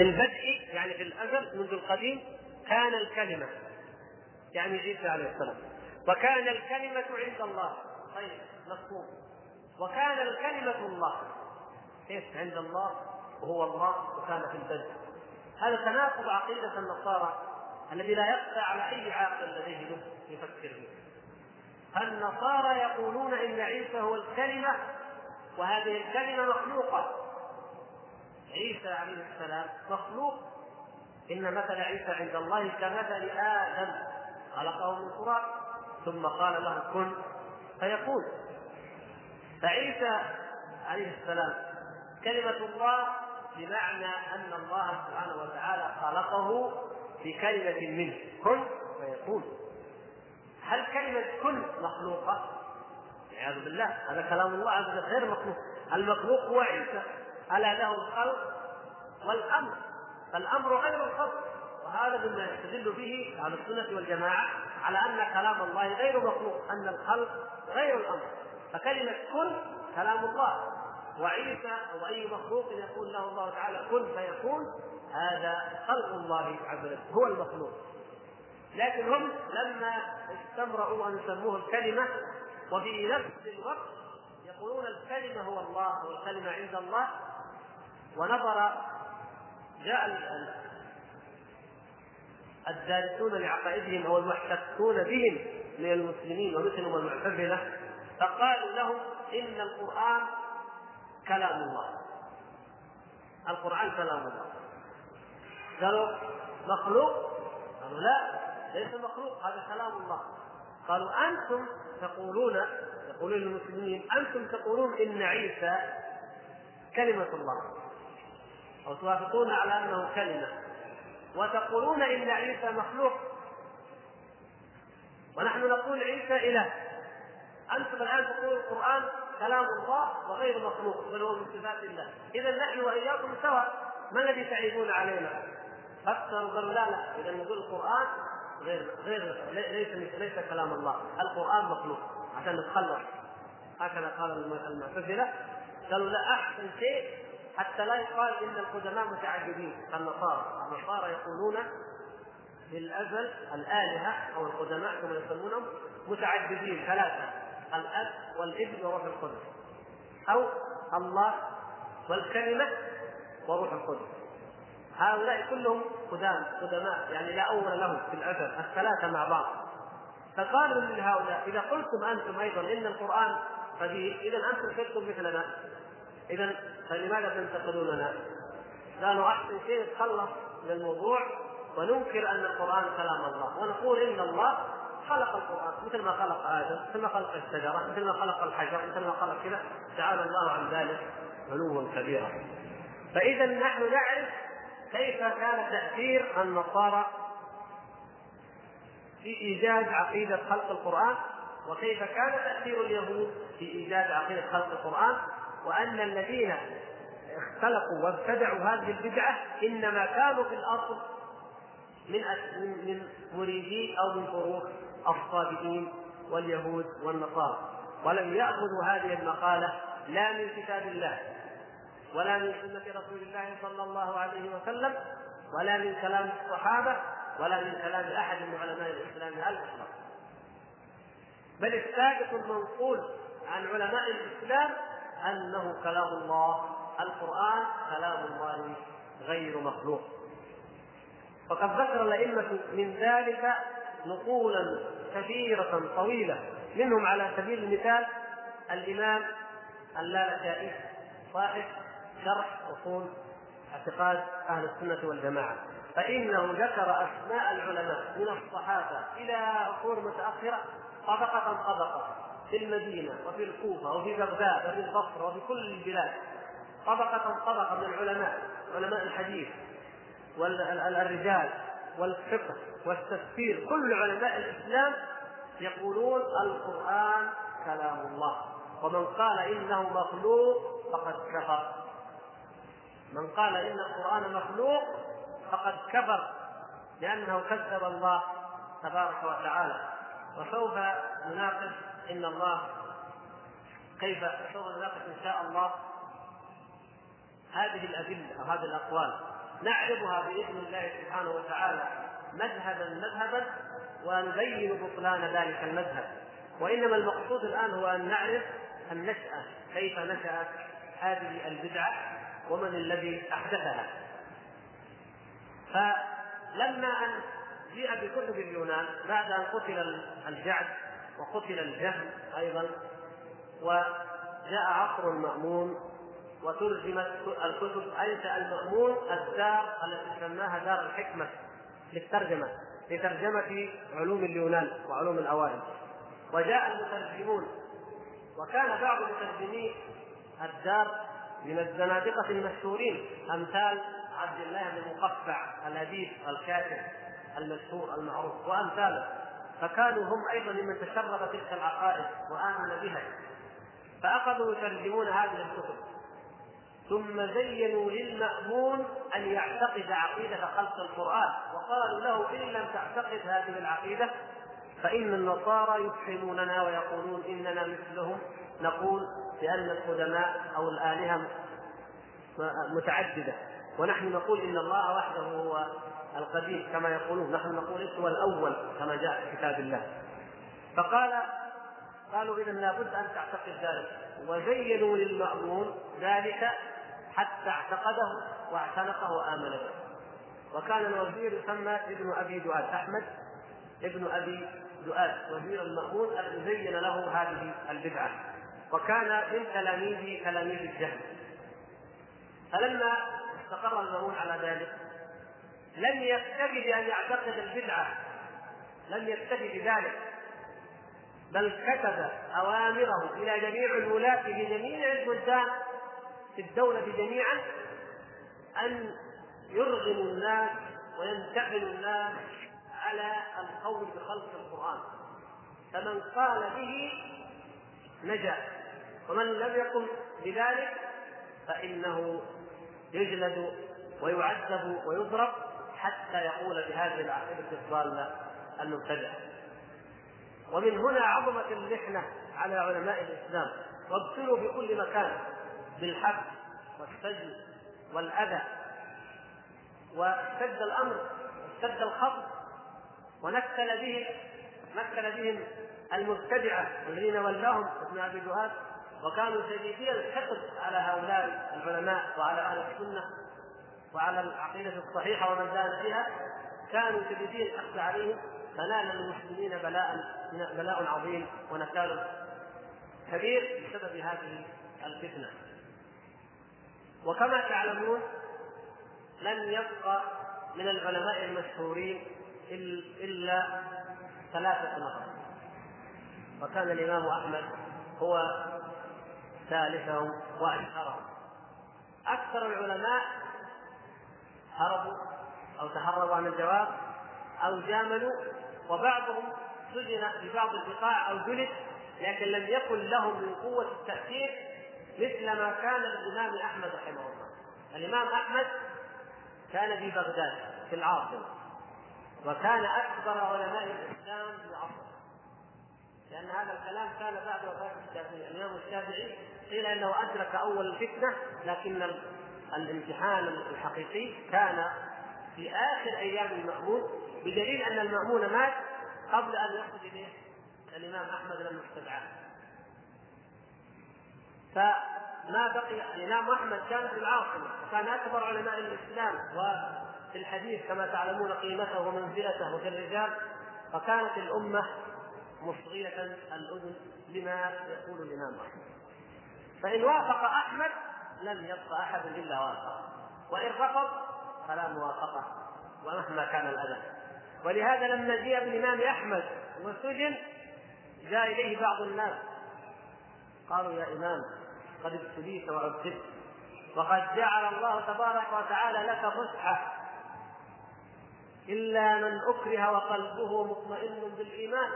في البدء يعني في الأزل منذ القديم كان الكلمة. يعني عيسى عليه السلام. وكان الكلمة عند الله. طيب مفهوم. وكان الكلمة الله. كيف؟ عند الله وهو الله وكان في البدء. هذا تناقض عقيدة النصارى الذي لا يخفى على أي عاقل لديه يفكر فيه النصارى يقولون إن عيسى هو الكلمة وهذه الكلمة مخلوقة. عيسى عليه السلام مخلوق. إن مثل عيسى عند الله كمثل آدم. خلقه من تراب ثم قال له كن. فيكون فعيسى عليه السلام كلمة الله بمعنى أن الله سبحانه وتعالى خلقه بكلمة منه. كن. فيكون هل كلمة كن مخلوقة؟ والعياذ بالله هذا كلام الله عز وجل غير مخلوق. المخلوق هو عيسى. ألا له الخلق والأمر فالأمر غير الخلق وهذا مما يستدل به أهل السنة والجماعة على أن كلام الله غير مخلوق أن الخلق غير الأمر. فكلمة كن كلام الله وعيسى أو أي مخلوق يقول له الله تعالى كن فيكون هذا خلق الله عز وجل هو المخلوق. لكن هم لما استمروا أن يسموه الكلمة وفي نفس الوقت يقولون الكلمة هو الله والكلمة عند الله ونظر جاء الدارسون لعقائدهم أو المحتكون بهم من المسلمين ومثلهم المعتزله فقالوا لهم إن القرآن كلام الله. القرآن كلام الله. قالوا مخلوق؟ قالوا لا ليس مخلوق هذا كلام الله. قالوا أنتم تقولون يقولون للمسلمين أنتم تقولون إن عيسى كلمة الله. أو توافقون على أنه كلمة. وتقولون إن عيسى مخلوق. ونحن نقول عيسى إله. أنتم الآن تقولون القرآن كلام الله وغير مخلوق بل هو من صفات الله. اذا نحن وإياكم سواء ما الذي تعيبون علينا؟ فكروا قالوا لا لا اذا نقول القرآن غير غير ليس ليس كلام الله. القرآن مخلوق. عشان نتخلص. هكذا قال المعتزلة. قالوا لا أحسن شيء حتى لا يقال إن القدماء متعددين النصارى. النصارى يقولون في الازل الآلهة أو القدماء كما يسمونهم متعددين ثلاثة. الأب والابن وروح القدس. أو الله والكلمة وروح القدس. هؤلاء كلهم قدام قدماء يعني لا أول لهم في الاثر الثلاثة مع بعض. فقالوا لهؤلاء إذا قلتم أنتم أيضا إن القرآن قديم اذا أنتم صرتم مثلنا. اذا فلماذا تنتقدوننا؟ قالوا احسن شيء نتخلص من الموضوع وننكر أن القرآن كلام الله ونقول إن الله خلق القرآن مثل ما خلق آدم مثل ما خلق الشجرة مثل ما خلق الحجر مثل ما خلق كذا تعالى الله عن ذلك علوا كبيرا فإذا نحن نعرف كيف كان تأثير النصارى في إيجاد عقيدة خلق القرآن وكيف كان تأثير اليهود في إيجاد عقيدة خلق القرآن وأن الذين اختلقوا وابتدعوا هذه البدعة إنما كانوا في الأصل من من مريدي أو من فروع الصابئين واليهود والنصارى. ولم يأخذوا هذه المقالة لا من كتاب الله ولا من سنة رسول الله صلى الله عليه وسلم ولا من كلام الصحابة ولا من كلام أحد من علماء الإسلام على الإطلاق بل الثابت المنقول عن علماء الإسلام أنه كلام الله القرآن كلام الله غير مخلوق. وقد ذكر الأئمة من ذلك نقولا كثيرة طويلة. منهم على سبيل المثال الإمام اللالكائي صاحب شرح أصول اعتقاد أهل السنة والجماعة. فإنه ذكر أسماء العلماء من الصحابة إلى عصور متأخرة طبقة طبقة. في المدينة وفي الكوفة وفي بغداد وفي البصرة وفي كل البلاد. طبقة طبقة من العلماء علماء الحديث والرجال والفقه والتفسير. كل علماء الإسلام يقولون القرآن كلام الله. ومن قال إنه مخلوق فقد كفر. من قال إن القرآن مخلوق فقد كفر لأنه كذب الله تبارك وتعالى. وسوف نناقش إن الله كيف سوف نناقش إن شاء الله. هذه الأدلة أو هذه الأقوال. نعرضها بإذن الله سبحانه وتعالى مذهبا مذهبا ونبين بطلان ذلك المذهب. وإنما المقصود الآن هو أن نعرف النشأة كيف نشأت هذه البدعة ومن الذي أحدثها. فلما أن جيء بكتب اليونان بعد أن قتل الجعد وقتل الجهم أيضا وجاء عصر المأمون وترجمت الكتب أنشأ المأمون الدار التي سماها دار الحكمة للترجمة لترجمة علوم اليونان وعلوم الأوائل. وجاء المترجمون وكان بعض مترجمي الدار من الزنادقة المشهورين أمثال عبد الله بن مقفع الأديب الكاتب المشهور المعروف وأمثاله. فكانوا هم أيضا ممن تشرب تلك العقائد وآمن بها. فأخذوا يترجمون هذه الكتب. ثم زينوا للمأمون أن يعتقد عقيدة خلق القرآن. وقالوا له إن لم تعتقد هذه العقيدة فإن النصارى يفهموننا ويقولون إننا مثلهم. نقول بأن القدماء أو الآلهة متعددة. ونحن نقول إن الله وحده هو القديم كما يقولون نحن نقول هو الأول كما جاء في كتاب الله. فقال قالوا إذا لابد أن تعتقد ذلك. وزينوا للمأمون ذلك حتى اعتقده واعتنقه وآمن به. وكان الوزير يسمى ابن أبي دؤاد أحمد ابن أبي دؤاد وزير المأمون الذي زين له هذه البدعة. وكان من تلاميذ تلاميذ الجهل. فلما استقر المأمون على ذلك لم يكتفي بأن يعتقد البدعة. لم يكتفي بذلك بل كتب أوامره إلى جميع الولاة في جميع البلدان في الدولة جميعا أن يرغموا الناس وينتقلوا الناس على القول بخلق القرآن. فمن قال به نجا. ومن لم يقم بذلك فإنه يجلد ويعذب ويضرب. حتى يقول بهذه العقيدة الضالة المبتدعة ومن هنا عظمت المحنة على علماء الإسلام. وابتلوا في كل مكان بالحبس والسجن والأذى. واشتد الأمر واشتد الخطر ونكل بهم نكل بهم المبتدعة الذين ولاهم ابن أبي دؤاد وكانوا شديدي الحقد على هؤلاء العلماء وعلى أهل السنة. وعلى العقيدة الصحيحة ومن زاد فيها كانوا شديدي الحقد عليهم فنال المسلمين بلاء بلاء عظيم ونكال كبير بسبب هذه الفتنة. وكما تعلمون لم يبقى من العلماء المشهورين إلا ثلاثة نفر وكان الإمام أحمد هو ثالثهم وأشهرهم أكثر العلماء هربوا أو تهربوا عن الجواب أو جاملوا وبعضهم سجن في بعض البقاع أو جلد لكن لم يكن لهم من قوة التأثير مثل ما كان الإمام أحمد رحمه الله. الإمام أحمد كان في بغداد في العاصمة وكان أكبر علماء الإسلام في عصره لأن هذا الكلام كان بعد وفاة الشافعي. الإمام الشافعي قيل إنه أدرك أول الفتنة لكن الامتحان الحقيقي كان في آخر أيام المأمون بدليل أن المأمون مات قبل أن يخرج إليه الإمام أحمد لما استدعاه فما بقي الإمام أحمد كان في العاصمة وكان أكبر علماء الإسلام وفي الحديث كما تعلمون قيمته ومنزلته وفي الرجال فكانت الأمة مصغية الأذن لما يقول الإمام أحمد. فإن وافق أحمد لم يبق أحد إلا وافق وإن رفض فلا موافقة ومهما كان الأذى. ولهذا لما جاء الإمام أحمد وسجن جاء إليه بعض الناس. قالوا يا إمام قد ابتليت وعذبت وقد جعل الله تبارك وتعالى لك فسحة. إلا من أكره وقلبه مطمئن بالإيمان.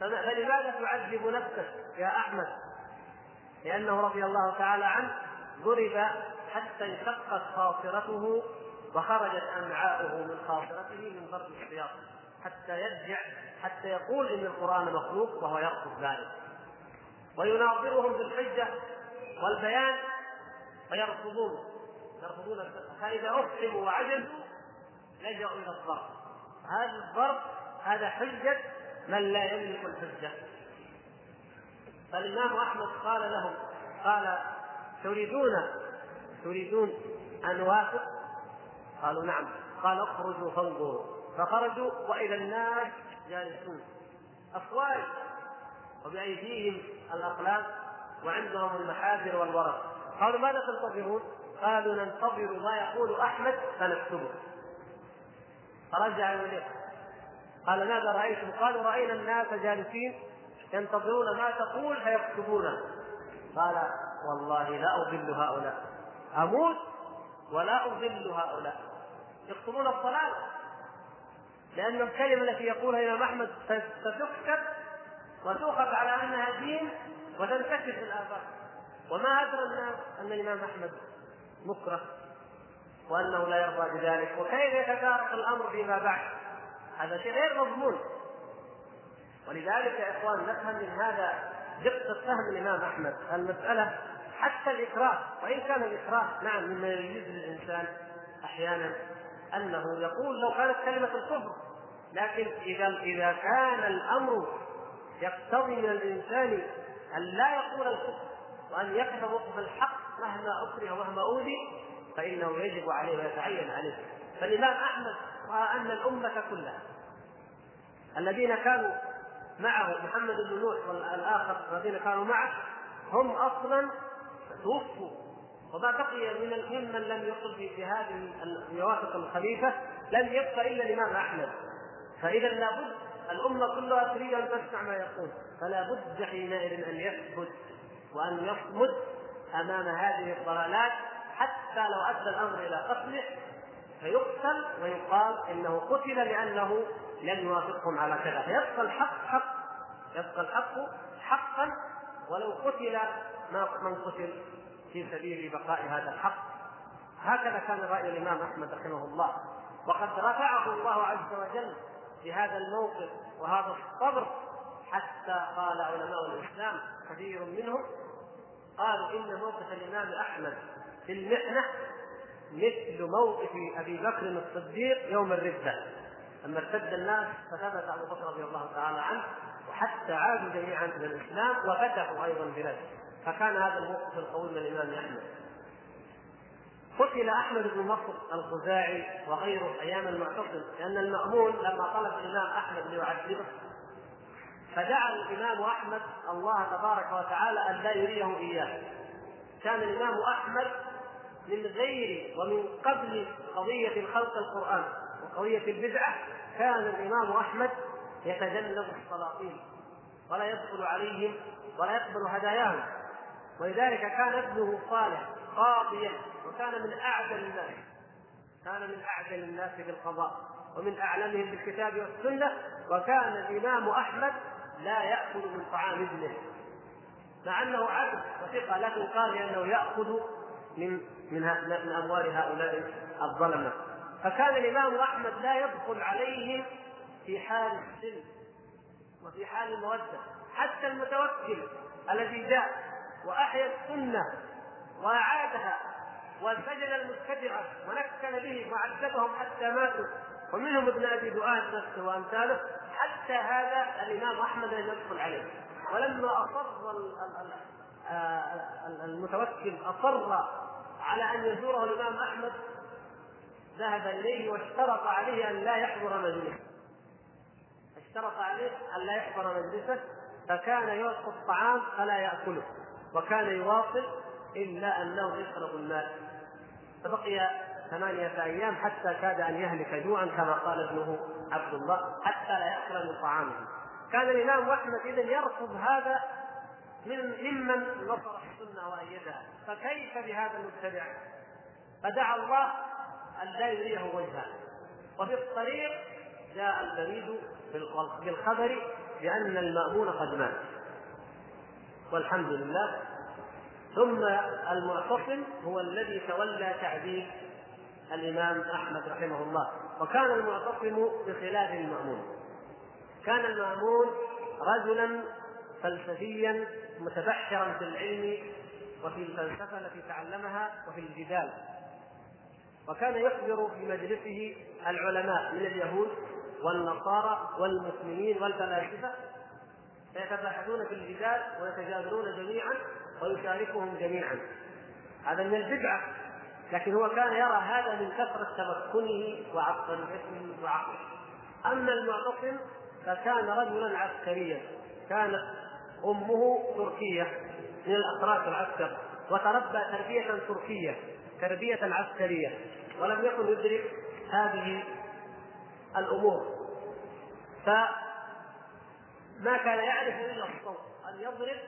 فلماذا تعذب نفسك يا أحمد؟ لأنه رضي الله تعالى عنه ضرب حتى انشقت خاصرته وخرجت أمعاؤه من خاصرته من ضرب السياط حتى يرجع حتى يقول إن القرآن مخلوق وهو يقصد ذلك. ويناظرهم بالحجة والبيان فيرفضون. يرفضون فإذا أقسموا وعجزوا لجأوا إلى الضرب. هذا الضرب هذا حجة من لا يملك الحجة. فالإمام أحمد قال لهم قال تريدون تريدون أن نوافق؟ قالوا نعم. قال اخرجوا فانظروا. فخرجوا وإذا الناس جالسون. أفواج وبأيديهم الأقلام وعندهم المحاجر والورق. قالوا ماذا تنتظرون؟ قالوا ننتظر ما يقول أحمد فنكتبه. فرجع إليه. قال ماذا رأيتم؟ قالوا رأينا الناس جالسين ينتظرون ما تقول فيكتبونه. قال والله لا أضل هؤلاء. أموت ولا أضل هؤلاء. يكتبون الصلاة لأن الكلمة التي يقولها الإمام أحمد ستكتب وتؤخذ على أنها دين وتنتشر في الآفاق وما أدرى الناس أن الإمام أحمد مكره وأنه لا يرضى بذلك. وكيف يتدارك الأمر فيما بعد؟ هذا شيء غير مضمون. ولذلك يا إخوان نفهم من هذا دقة فهم الإمام أحمد. المسألة حتى الإكراه وإن كان الإكراه نعم مما يجوز للإنسان أحيانا أنه يقول لو كانت كلمة الكفر. لكن إذا إذا كان الأمر يقتضي من الإنسان أن لا يقول الكفر وأن يقف وقف الحق مهما أكره ومهما أوذي فإنه يجب عليه ويتعين عليه. فالإمام أحمد رأى أن الأمة كلها الذين كانوا معه محمد بن نوح والآخر الذين كانوا معه هم أصلا توفوا. وما بقي من ممن لم يصل في هذه يوافق الخليفة لم يبق إلا الإمام أحمد. فإذا لابد الأمة كلها تريد أن تسمع ما يقول. فلا بد حينئذ أن يثبت وأن يصمد أمام هذه الضلالات حتى لو أدى الأمر إلى قتله فيقتل ويقال إنه قتل لأنه لم يوافقهم على كذا. فيبقى الحق حق. يبقى الحق حقا ولو قتل من قتل في سبيل بقاء هذا الحق. هكذا كان رأي الإمام أحمد رحمه الله. وقد رفعه الله عز وجل بهذا الموقف وهذا الصبر حتى قال علماء الإسلام كثير منهم قالوا إن موقف الإمام أحمد في المحنة مثل موقف أبي بكر الصديق يوم الردة. لما ارتد الناس فثبت أبو بكر رضي الله تعالى عنه وحتى عادوا جميعا إلى الإسلام وفتحوا أيضا بلاد فكان هذا الموقف القوي من الإمام أحمد. قتل أحمد بن نصر الخزاعي وغيره أيام المعتصم لأن المأمون لما طلب الإمام أحمد ليعذبه فدعا الإمام أحمد الله تبارك وتعالى أن لا يريه إياه. كان الإمام أحمد من غير ومن قبل قضية خلق القرآن. وقضيه البدعة كان الإمام أحمد يتجنب السلاطين ولا يدخل عليهم ولا يقبل هداياهم. ولذلك كان ابنه صالح قاضيا وكان من اعدل الناس. كان من اعدل الناس بالقضاء ومن أعلمهم بالكتاب والسنة. وكان الإمام أحمد لا يأكل من طعام ابنه مع أنه عدل وثقة لكن قال لأنه يأخذ من من من أموال هؤلاء الظلمة. فكان الإمام أحمد لا يدخل عليهم في حال السلم وفي حال المودة حتى المتوكل الذي جاء وأحيا السنة وأعادها وسجن المبتدعه ونكل به وعذبهم حتى ماتوا. ومنهم ابن أبي دؤاد نفسه وأمثاله حتى هذا الإمام أحمد لم يدخل عليه. ولما أصر المتوكل أصر على أن يزوره الإمام أحمد ذهب إليه واشترط عليه أن لا يحضر مجلسه. اشترط عليه أن لا يحضر مجلسه فكان يلقى الطعام فلا يأكله وكان يواصل إلا أنه يشرب الماء. فبقي ثمانية أيام حتى كاد أن يهلك جوعا كما قال ابنه عبد الله حتى لا يأكل من طعامه. كان الإمام أحمد إذا يرفض هذا من ممن نصر السنة وأيدها. فكيف بهذا المبتدع؟ فدعا الله أن لا يريه وجهه وفي الطريق جاء البريد بالخبر بأن المأمون قد مات. والحمد لله. ثم المعتصم هو الذي تولى تعذيب الإمام أحمد رحمه الله. وكان المعتصم بخلاف المأمون. كان المأمون رجلا فلسفيا متبحرا في العلم وفي الفلسفة التي تعلمها وفي الجدال. وكان يحضر في مجلسه العلماء من اليهود والنصارى والمسلمين والفلاسفة. فيتباحثون في الجدال ويتجادلون جميعا ويشاركهم جميعا. هذا من البدعه لكن هو كان يرى هذا من كثرة تمكنه وعبقريته وعقله. أما المعتصم فكان رجلا عسكريا. كانت أمه تركية من الاتراك العسكر وتربى تربية تركيه تربية عسكرية. ولم يكن يدرك هذه الأمور. فما كان يعرف إلا الصوت. أن يضرب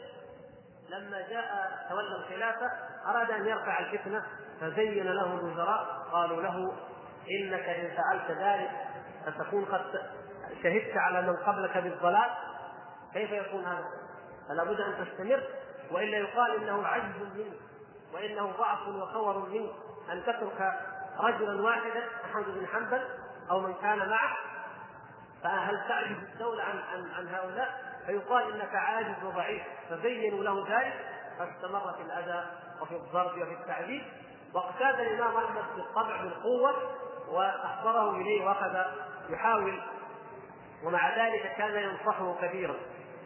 لما جاء تولى الخلافة أراد أن يرفع الفتنة فزين له الوزراء قالوا له إنك إن فعلت ذلك فتكون قد شهدت على من قبلك بالضلال. كيف يكون هذا؟ فلا بد أن تستمر وإلا يقال إنه عجز منك وإنه ضعف وخور منك. أن تترك رجلا واحدا احمد بن حنبل أو من كان معه. فهل تعجز الدولة عن عن عن هؤلاء؟ فيقال إنك عاجز وضعيف. فبينوا له ذلك فاستمر في الأذى وفي الضرب وفي التعذيب. واقتاد الإمام أحمد بالطبع بالقوة واحضره إليه وأخذ يحاول. ومع ذلك كان ينصحه كثيرا.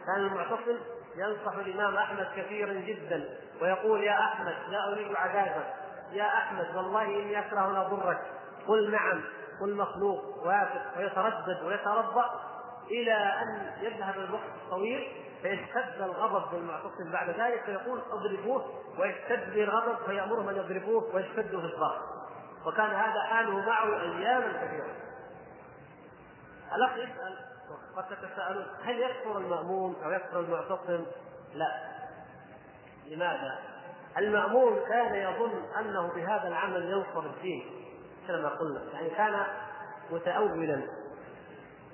كان المعتصم ينصح الإمام أحمد كثيرا جدا ويقول يا أحمد لا أريد عذابك. يا أحمد والله إني اكره ان اضرك قل نعم قل مخلوق وافق ويتردد ويتربى إلى أن يذهب الوقت الطويل فيشتد الغضب بالمعتصم بعد ذلك فيقول اضربوه ويشتد الغضب فيامرهم أن يضربوه ويشتدوا في الضرب. وكان هذا حاله معه اياما كثيرة. الاخ يسال قد تتساءلون هل يكفر المأموم أو يكفر المعتصم؟ لا. لماذا؟ المأمون كان يظن أنه بهذا العمل ينصر الدين كما قلنا يعني كان متأولا.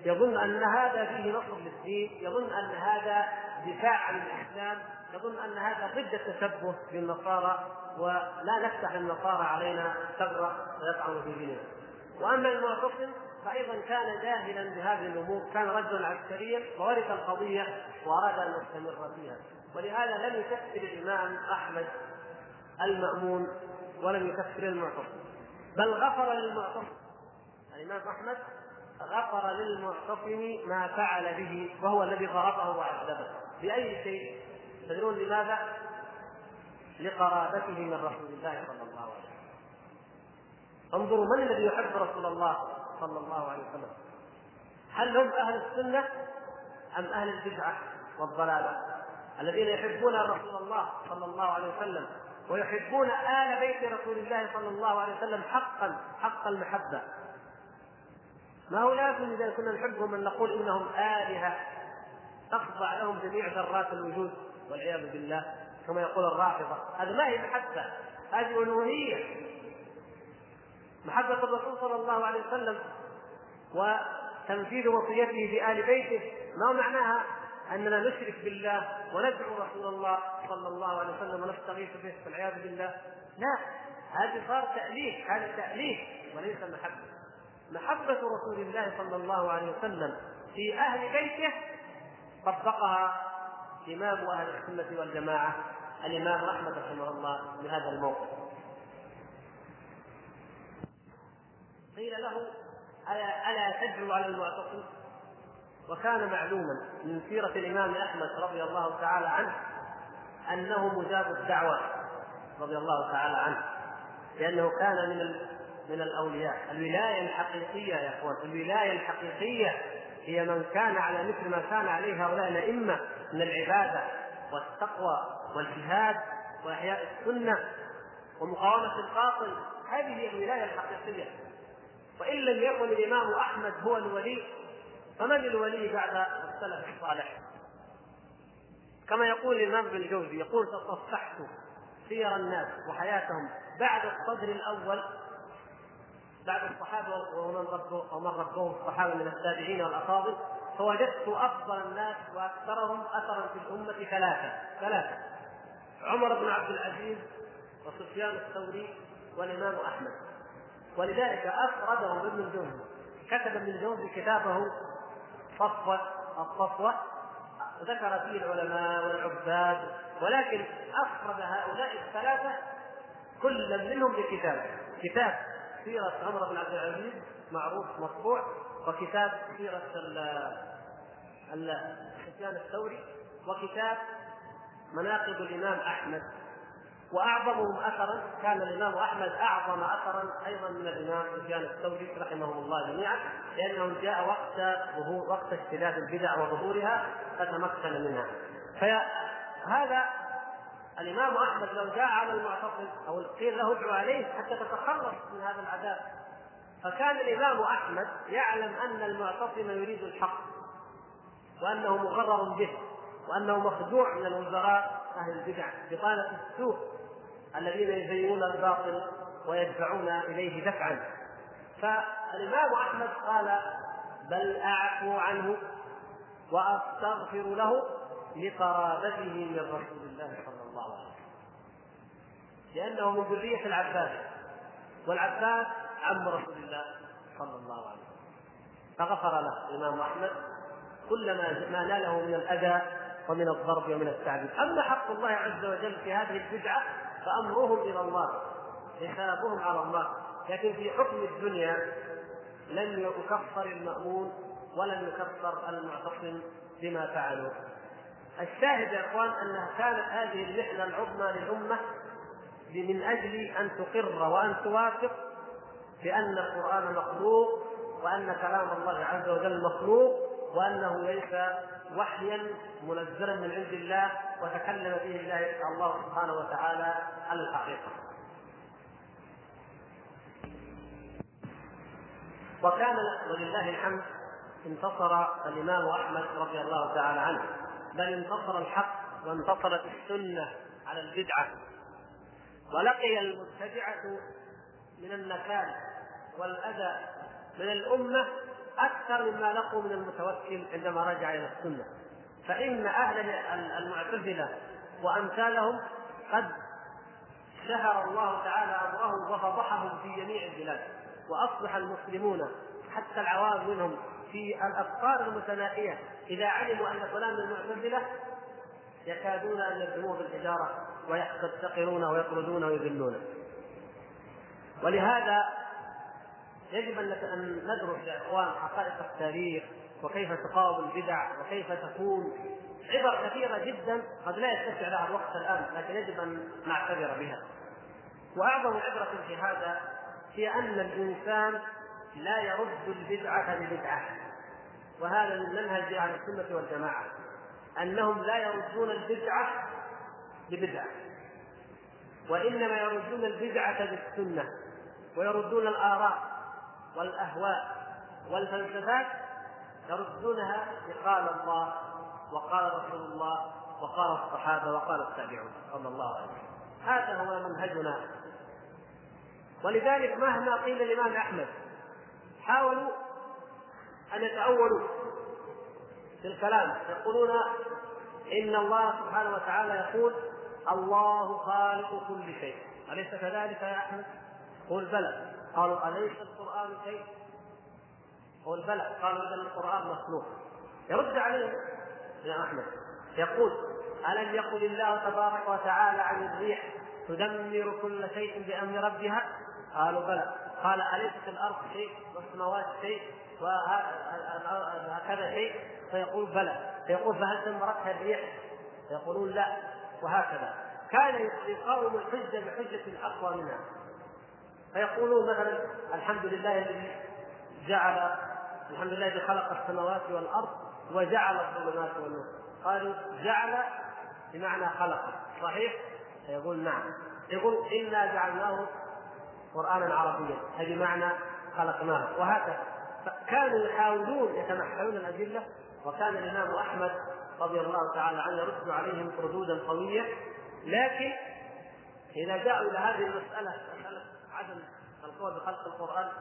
يظن أن هذا فيه نصر للدين يظن أن هذا دفاع عن الإسلام يظن أن هذا ضد التشبه بالنصارى ولا نفتح النصارى علينا ثغرة ويطعن في ديننا. وأما المعتصم فأيضا كان جاهلا بهذه الأمور كان رجلا عسكريا وورث القضية وأراد أن يستمر فيها. ولهذا لم يكفر الإمام أحمد المأمون ولم يكفر المعتصم. بل غفر للمعتصم. الإمام أحمد غفر للمعتصم ما فعل به وهو الذي ضربه وعذبه. بأي شيء؟ تدرون لماذا؟ لقرابته من رسول الله صلى الله عليه وسلم. انظروا من الذي يحب رسول الله صلى الله عليه وسلم؟ هل هم أهل السنة أم أهل البدعة والضلالة؟ الذين يحبون رسول الله صلى الله عليه وسلم ويحبون آل بيت رسول الله صلى الله عليه وسلم حقا حق المحبة ما هو لازم إذا كنا نحبهم أن نقول إنهم آلهة تخضع لهم جميع ذرات الوجود والعياذ بالله كما يقول الرافضة. هذا ما هي محبة هذه ألوهية. محبة الرسول صلى الله عليه وسلم وتنفيذ وصيته بآل بيته ما معناها؟ أننا نشرك بالله وندعو رسول الله صلى الله عليه وسلم ونستغيث به والعياذ بالله. لا هذه صار تأليف هذا تأليف وليس محبة. محبة رسول الله صلى الله عليه وسلم في أهل بيته طبقها إمام أهل السنة والجماعة الإمام أحمد رحمه الله بهذا الموقف. قيل له ألا تدعو على المعتصم؟ وكان معلوما من سيرة الإمام أحمد رضي الله تعالى عنه أنه مجاب الدعوة رضي الله تعالى عنه لأنه كان من من الأولياء. الولاية الحقيقية يا إخوان الولاية الحقيقية هي من كان على مثل ما كان عليه هؤلاء الأئمة من العبادة والتقوى والجهاد وإحياء السنة ومقاومة الباطل. هذه هي الولاية الحقيقية. وإن لم يكن الإمام أحمد هو الولي فمن الولي بعد السلف الصالح؟ كما يقول الإمام ابن الجوزي يقول تصفحت سير الناس وحياتهم بعد الصدر الأول بعد الصحابة ومن ربه ومن ربهم الصحابة من التابعين والأفاضل فوجدت أفضل الناس وأكثرهم أثرا في الأمة ثلاثة ثلاثة عمر بن عبد العزيز وسفيان الثوري والإمام أحمد ولذلك أفردهم ابن الجوزي كتب ابن الجوزي كتابه صفوة الصفوة ذكر فيه العلماء والعباد ولكن أفرد هؤلاء الثلاثة كل منهم بكتاب. كتاب سيرة عمر بن عبد العزيز معروف مطبوع وكتاب سيرة سفيان الثوري وكتاب مناقب الإمام أحمد. وأعظمهم اثرا كان الإمام أحمد أعظم اثرا أيضا من الإمام سفيان الثوري رحمهم الله جميعا لأنه جاء وقت ظهور وقت اشتداد البدع وظهورها فتمكن منها. فهذا الإمام أحمد لو جاء على المعتصم أو قيل له ادعو عليه حتى تتخلص من هذا العذاب. فكان الإمام أحمد يعلم أن المعتصم يريد الحق وأنه مغرر به وأنه مخدوع من الوزراء أهل البدع بطانة السوء الذين يزينون الباطل ويدفعون إليه دفعا. فالإمام أحمد قال بل أعفو عنه وأستغفر له لقرابته من رسول الله صلى الله عليه وسلم. لأنه من ذرية العباس والعباس عم رسول الله صلى الله عليه وسلم. فغفر له الإمام أحمد كل ما ما ناله من الأذى ومن الضرب ومن التعذيب. أما حق الله عز وجل في هذه البدعة فأمرهم إلى الله حسابهم على الله. لكن في حكم الدنيا لم يكفر المأمون ولم يكفر المعتصم بما فعلوا. الشاهد يا إخوان انها كانت هذه المحنة العظمى للأمة من أجل أن تقر وأن توافق بأن القرآن مخلوق وأن كلام الله عز وجل مخلوق. وأنه ليس وحيا منزلا من عند الله وتكلم به الله الله سبحانه وتعالى على الحقيقة. وكان ولله الحمد انتصر الإمام أحمد رضي الله تعالى عنه بل انتصر الحق وانتصرت السنة على البدعة ولقي المبتدعه من النكال والأذى من الأمة أكثر مما لقوا من المتوكل عندما رجع إلى السنة. فإن أهل المعتزلة وأمثالهم قد شهر الله تعالى أمرهم وفضحهم في جميع البلاد وأصبح المسلمون حتى العوام منهم في الأفكار المتنائيه إذا علموا أن فلان من المعتزلة يكادون أن يردموه بالحجارة ويحتقرونه ويطردونه ويذلونه ولهذا يجب أن ندرس يا إخوان حقائق التاريخ وكيف تقاوم البدع وكيف تكون عبر كثيرة جدا قد لا يتسع لها الوقت الآن لكن يجب أن نعتبر بها. وأعظم عبرة في هذا هي أن الإنسان لا يرد البدعة ببدعه وهذا من منهج أهل السنة والجماعة أنهم لا يردون البدعة ببدعه وإنما يردون البدعة بالسنه ويردون الآراء. والأهواء والفلسفات يردونها بقال الله وقال رسول الله وقال الصحابة وقال التابعون صلى الله عليه وسلم هذا هو منهجنا. ولذلك مهما قيل الإمام أحمد حاولوا أن يتأولوا في الكلام. يقولون إن الله سبحانه وتعالى يقول الله خالق كل شيء. أليس كذلك يا أحمد؟ قل بلى. قالوا أليس القرآن شيء؟ قل بلى قالوا إذا القرآن مخلوق. يرد عليه يا أحمد. يقول ألم يقل الله تبارك وتعالى عن الريح تدمر كل شيء بأمر ربها؟ قالوا بلى. قال أليست الأرض شيء والسماوات شيء وهكذا شيء؟ فيقول بلى. فيقول فهل دمرتها الريح؟ فيقولون لا. وهكذا. كان يقاوم الحجة بحجة أقوى منها. فيقولون مثلا الحمد لله الذي جعل الحمد لله الذي خلق السماوات والأرض وجعل الظلمات والنور. قالوا جعل بمعنى خلق. صحيح؟ فيقول نعم. يقول إنا جعلناه قرانا عربيا. أي بمعنى خلقناه. وهكذا. كانوا يحاولون يتمحلون الأدلة وكان الإمام أحمد رضي الله تعالى عنه يرد عليهم ردودا قوية لكن إذا جاءوا إلى هذه المسألة مساله عدم القول بخلق القرآن.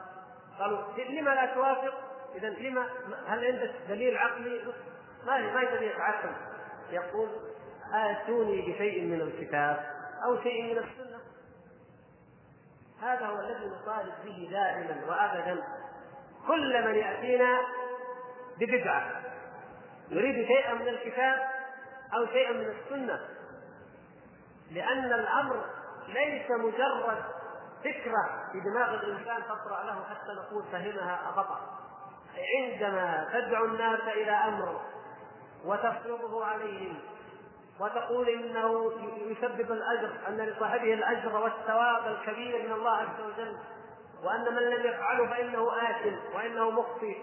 قالوا لما لا توافق؟ إذا لما هل عندك دليل عقلي؟ ما هي ما دليل عقل يقول آتوني بشيء من الكتاب أو شيء من السنة. هذا هو الذي نطالب به دائما وابدا. كل من يأتينا ببدعة. يريد شيئا من الكتاب أو شيئا من السنة. لأن الأمر ليس مجرد فكرة في دماغ الإنسان تطرأ له حتى نقول فهمها خطأ عندما تدعو الناس إلى أمر وتفرضه عليهم وتقول إنه يسبب الأجر أن لصاحبه الأجر والثواب الكبير من الله عز وجل وأن من لم يفعله فإنه آثم وإنه مخطئ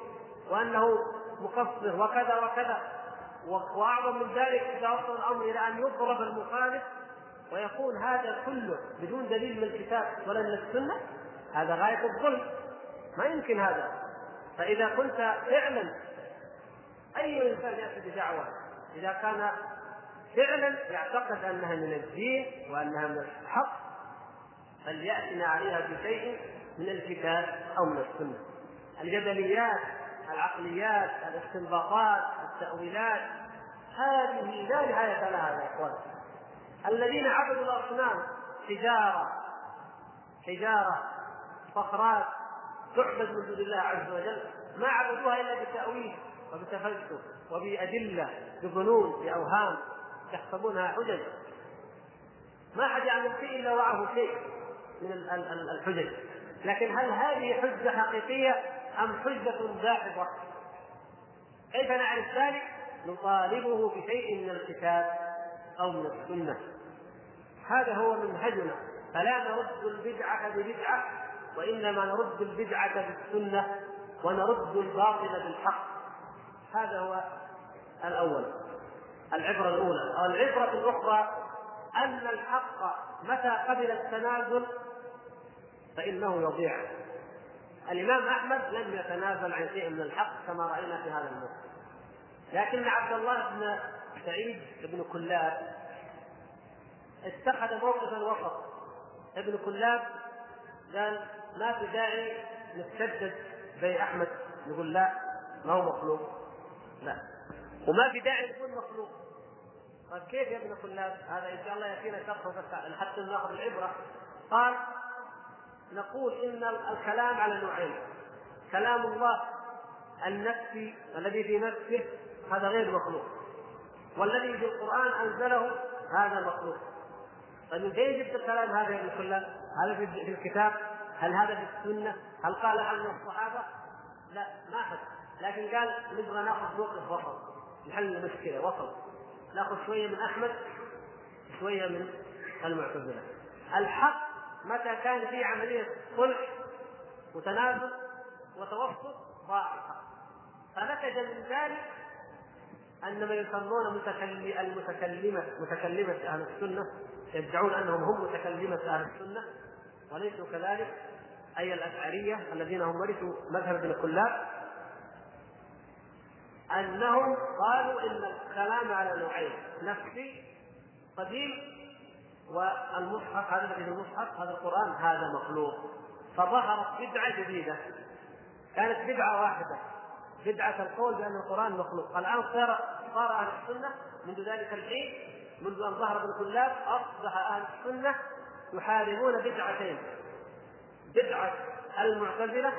وأنه مقصر وكذا وكذا. وأعظم من ذلك إذا وصل الأمر إلى أن يضرب المخالف ويكون هذا كله بدون دليل من الكتاب ولا من السنة هذا غاية الظلم. ما يمكن هذا. فإذا كنت فعلا أي إنسان يأتي بدعوة؟ إذا كان فعلا يعتقد أنها من الدين وأنها من الحق فليأتنا عليها بشيء من الكتاب أو من السنة. الجدليات العقليات الاستنباطات التأويلات هذه لا نهاية لها يا إخوان. الذين عبدوا الاصنام حجارة حجارة صخرات تعبد من دون الله عز وجل ما عبدوها إلا بتأويل وبتفلسف وبأدلة بظنون بأوهام يحسبونها حجج ما حد يعمل شيء إلا معه شيء من الحجج لكن هل هذه حجة حقيقية أم حجة داحضه؟ كيف نعرف ذلك؟ نطالبه بشيء من الكتاب أو من السنة. هذا هو منهجنا. فلا نرد البدعة ببدعة وإنما نرد البدعة بالسنة ونرد الباطل بالحق. هذا هو الأول. العبرة الأولى. العبرة الأخرى أن الحق متى قبل التنازل فإنه يضيع. الإمام أحمد لم يتنازل عن شيء من الحق كما رأينا في هذا الموقف. لكن عبد الله بن سعيد بن كلاب. اتخذ موقفا وسط ابن كلاب قال ما في داعي نتشدد زي أحمد. يقول لا ما هو مخلوق. لا. وما في داعي يكون مخلوق. قال كيف يا ابن كلاب؟ هذا إن شاء الله يأتينا شرحه بس حتى ناخذ العبرة. قال نقول إن الكلام على نوعين. كلام الله النفسي الذي في نفسه هذا غير مخلوق. والذي في القرآن أنزله هذا مخلوق طيب من فين جبت الكلام هذا يا كلاب؟ هذا في الكتاب؟ هل هذا في السنة؟ هل قال عنه الصحابة؟ لا ما حد لكن قال نبغى نأخذ موقف وسط نحل المشكلة وسط نأخذ شوية من أحمد شوية من المعتزلة الحق متى كان في عملية صلح وتنازل وتوسط ضاع الحق فنتج من ذلك ان ما يسمون المتكلمه متكلمة أهل السنة يدعون أنهم هم متكلمة أهل السنة وليسوا كذلك أي الأشعرية الذين هم ورثوا مذهب ابن كلاب أنهم قالوا إن الكلام على نوعين نفسي قديم والمصحف هذا الذي المصحف هذا القرآن هذا مخلوق فظهرت بدعة جديدة كانت بدعة واحدة. بدعة القول بأن القرآن مخلوق. الآن صار صار أهل السنة منذ ذلك الحين منذ أن ظهر ابن كلاب أصبح أهل السنة يحاربون بدعتين. بدعة المعتزلة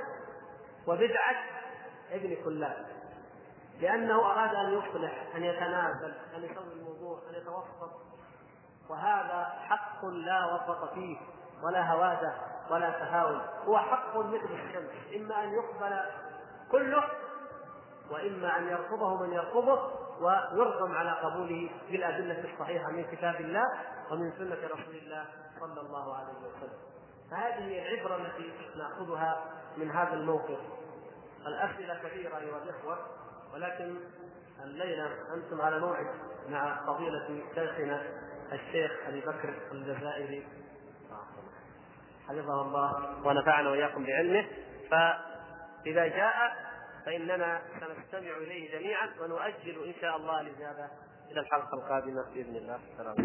وبدعة ابن كلاب. لأنه أراد أن يصلح أن يتنازل أن يسوي الموضوع أن يتوسط. وهذا حق لا وسط فيه ولا هوادة ولا تهاون. هو حق مثل الشمس. إما أن يقبل كله وإما أن يرفضه من يرفضه ويرغم على قبوله بالأدلة الصحيحة من كتاب الله ومن سنة رسول الله صلى الله عليه وسلم. فهذه العبرة التي نأخذها من هذا الموقف. الأسئلة كثيرة أيها الإخوة ولكن الليلة أنتم على موعد مع فضيلة شيخنا الشيخ أبي بكر الجزائري. حفظه الله ونفعنا وإياكم بعلمه. فإذا جاء فإننا سنستمع إليه جميعا ونؤجل إن شاء الله الاجابه إلى الحلقة القادمة بإذن الله. السلام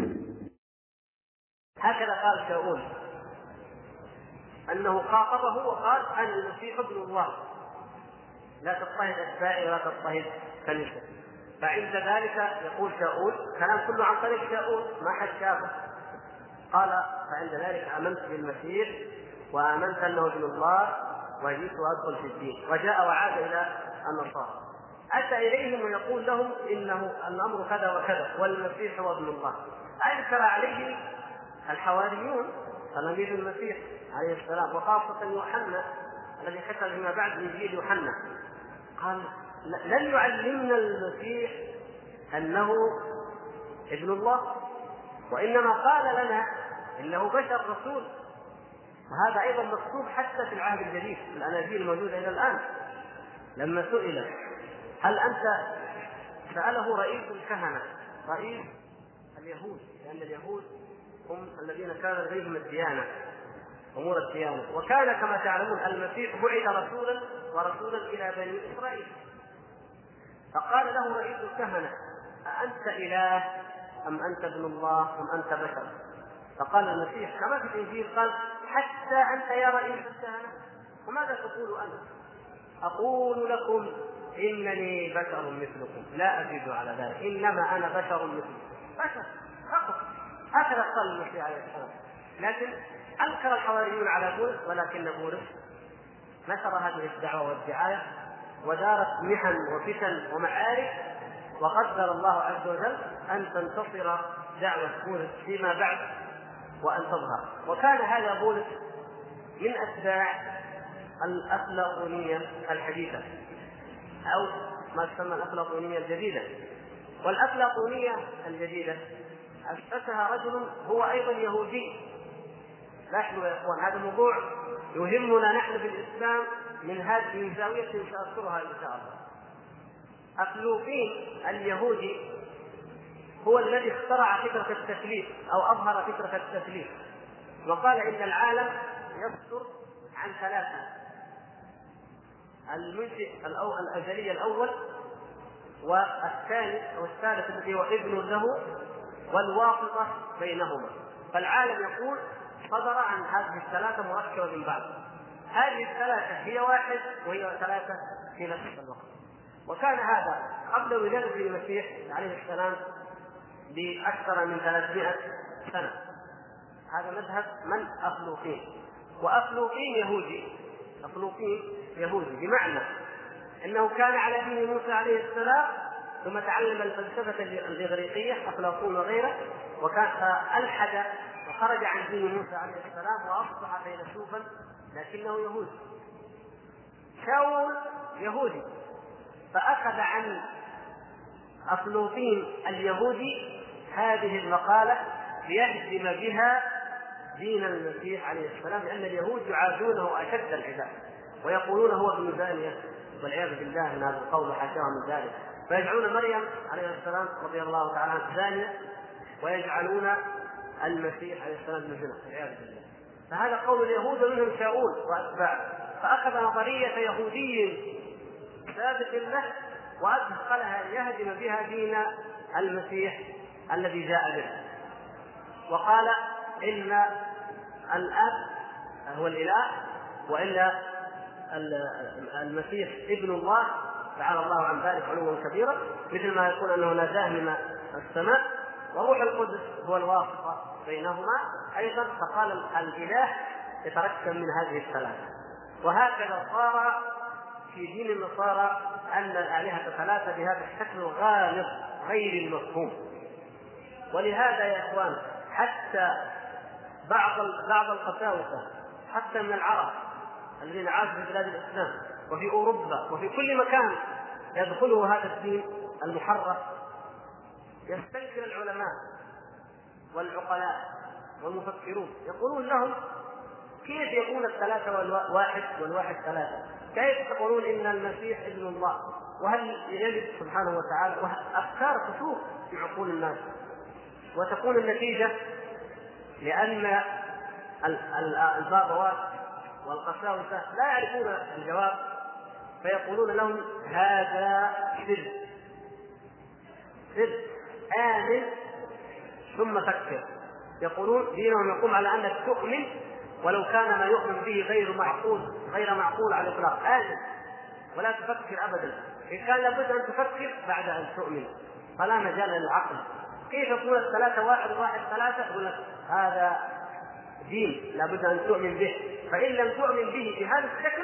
هكذا قال شاؤول أنه خاطبه وقال أنا المسيح ابن الله. لا تضطهد أتباعي ولا تضطهد كنيسه فعند ذلك يقول شاؤول كلام كله عن طريق شاؤول ما حد شافه. قال فعند ذلك آمنت بالمسيح وآمنت أنه ابن الله. وجئت وادخل في الدين وجاء وعاد إلى النصارى. أتى إليهم ويقول لهم إنه الأمر كذا وكذا والمسيح هو ابن الله. أنكر عليه الحواريون تلاميذ المسيح عليه السلام وخاصة يوحنا الذي حكى فيما بعد انجيل يوحنا. قال لن يعلمنا المسيح أنه ابن الله وإنما قال لنا إنه بشر رسول. وهذا أيضا مكتوب حتى في العهد الجديد الاناجيل الموجودة إلى الآن. لما سئل هل أنت؟ سأله رئيس الكهنة رئيس اليهود لأن اليهود هم الذين كان لديهم الديانة أمور الديانة. وكان كما تعلمون المسيح بعث رسولا ورسولا إلى بني إسرائيل. فقال له رئيس الكهنة أأنت إله أم أنت ابن الله أم أنت بشر؟ فقال المسيح كما في الإنجيل قال حتى أنت يا رئيس الكهنة وماذا تقول أنت؟ أقول لكم إنني بشر مثلكم. لا أزيد على ذلك. إنما أنا بشر مثلكم. بشر. فقط هكذا قال المسيح عليه السلام لكن أنكر الحواريون على بولس ولكن بولس نشر هذه الدعوة والدعاية ودارت محن وفتن ومعارك وقدر الله عز وجل أن تنتصر دعوة بولس فيما بعد. وأن تظهر. وكان هذا بولس من أتباع الأفلاطونية الحديثة أو ما تسمى الأفلاطونية الجديدة. والأفلاطونية الجديدة أسسها رجل هو أيضا يهودي. لاحظوا يا إخوان هذا موضوع يهمنا نحن في الإسلام من هذه الزاوية سأذكرها إن شاء الله. أفلوقين اليهودي هو الذي اخترع فكرة التثليث أو أظهر فكرة التثليث وقال إن العالم يصدر عن ثلاثة. المنشئ الأزلي الأول والثاني أو الثالث الذي هو ابن له والواسطة بينهما. فالعالم يقول صدر عن هذه الثلاثة مركبة من بعض. هذه الثلاثة هي واحد وهي ثلاثة في نفس الوقت. وكان هذا قبل ولادة المسيح عليه السلام بأكثر من 300 سنة. هذا مذهب من أفلوقين وأفلوقين يهودي. أفلوقين يهودي بمعنى أنه كان على دين موسى عليه السلام ثم تعلم الفلسفة الإغريقية أفلاطون وغيره وكان ألحد وخرج عن دين موسى عليه السلام وأصبح فيلسوفا لكنه يهودي. شاول يهودي. فأخذ عن أفلوطين اليهودي هذه المقالة ليهدم بها دين المسيح عليه السلام لأن اليهود يعادونه أشد العداء ويقولون هو ابن زانية والعياذ بالله من هذا القول وحاشاه من ذلك. فيجعلون مريم عليه السلام رضي الله تعالى عنها زانية ويجعلون المسيح عليه السلام ابن زنا والعياذ بالله. فهذا قول اليهود ومنهم شاؤون واتباعه فأخذ نظرية يهودي ثابت له وأدخلها ليهدم بها دين المسيح الذي جاء به. وقال إن الأب هو الإله وإلا المسيح ابن الله تعالى الله عن ذلك علوا كبيرا مثل ما يقول أنه ناداه من السماء وروح القدس هو الواسطة بينهما أيضا فقال الإله يتركب من هذه الثلاثة. وهكذا صار في دين النصارى أن الآلهة ثلاثة بهذا الشكل الغامض غير المفهوم. ولهذا يا إخوان حتى بعض بعض القساوسة حتى من العرب الذين عاشوا في بلاد الإسلام وفي أوروبا وفي كل مكان يدخله هذا الدين المحرف يستنكر العلماء والعقلاء والمفكرون يقولون لهم كيف يكون الثلاثة والواحد والواحد ثلاثة؟ كيف تقولون إن المسيح ابن الله؟ وهل يجد سبحانه وتعالى أفكار تشوف في عقول الناس وتكون النتيجة لأن البابوات والقساوسة لا يعرفون الجواب فيقولون لهم هذا سر. سر آمن ثم فكر. يقولون دينهم يقوم على أنك تؤمن ولو كان ما يؤمن به غير معقول غير معقول على الإطلاق. آمن. ولا تفكر ابدا. إن كان لابد أن تفكر بعد أن تؤمن. فلا مجال للعقل. كيف يكون الثلاثة واحد واحد ثلاثة؟ يقول لك هذا دين لابد أن تؤمن به. فإن لم تؤمن به بهذا الشكل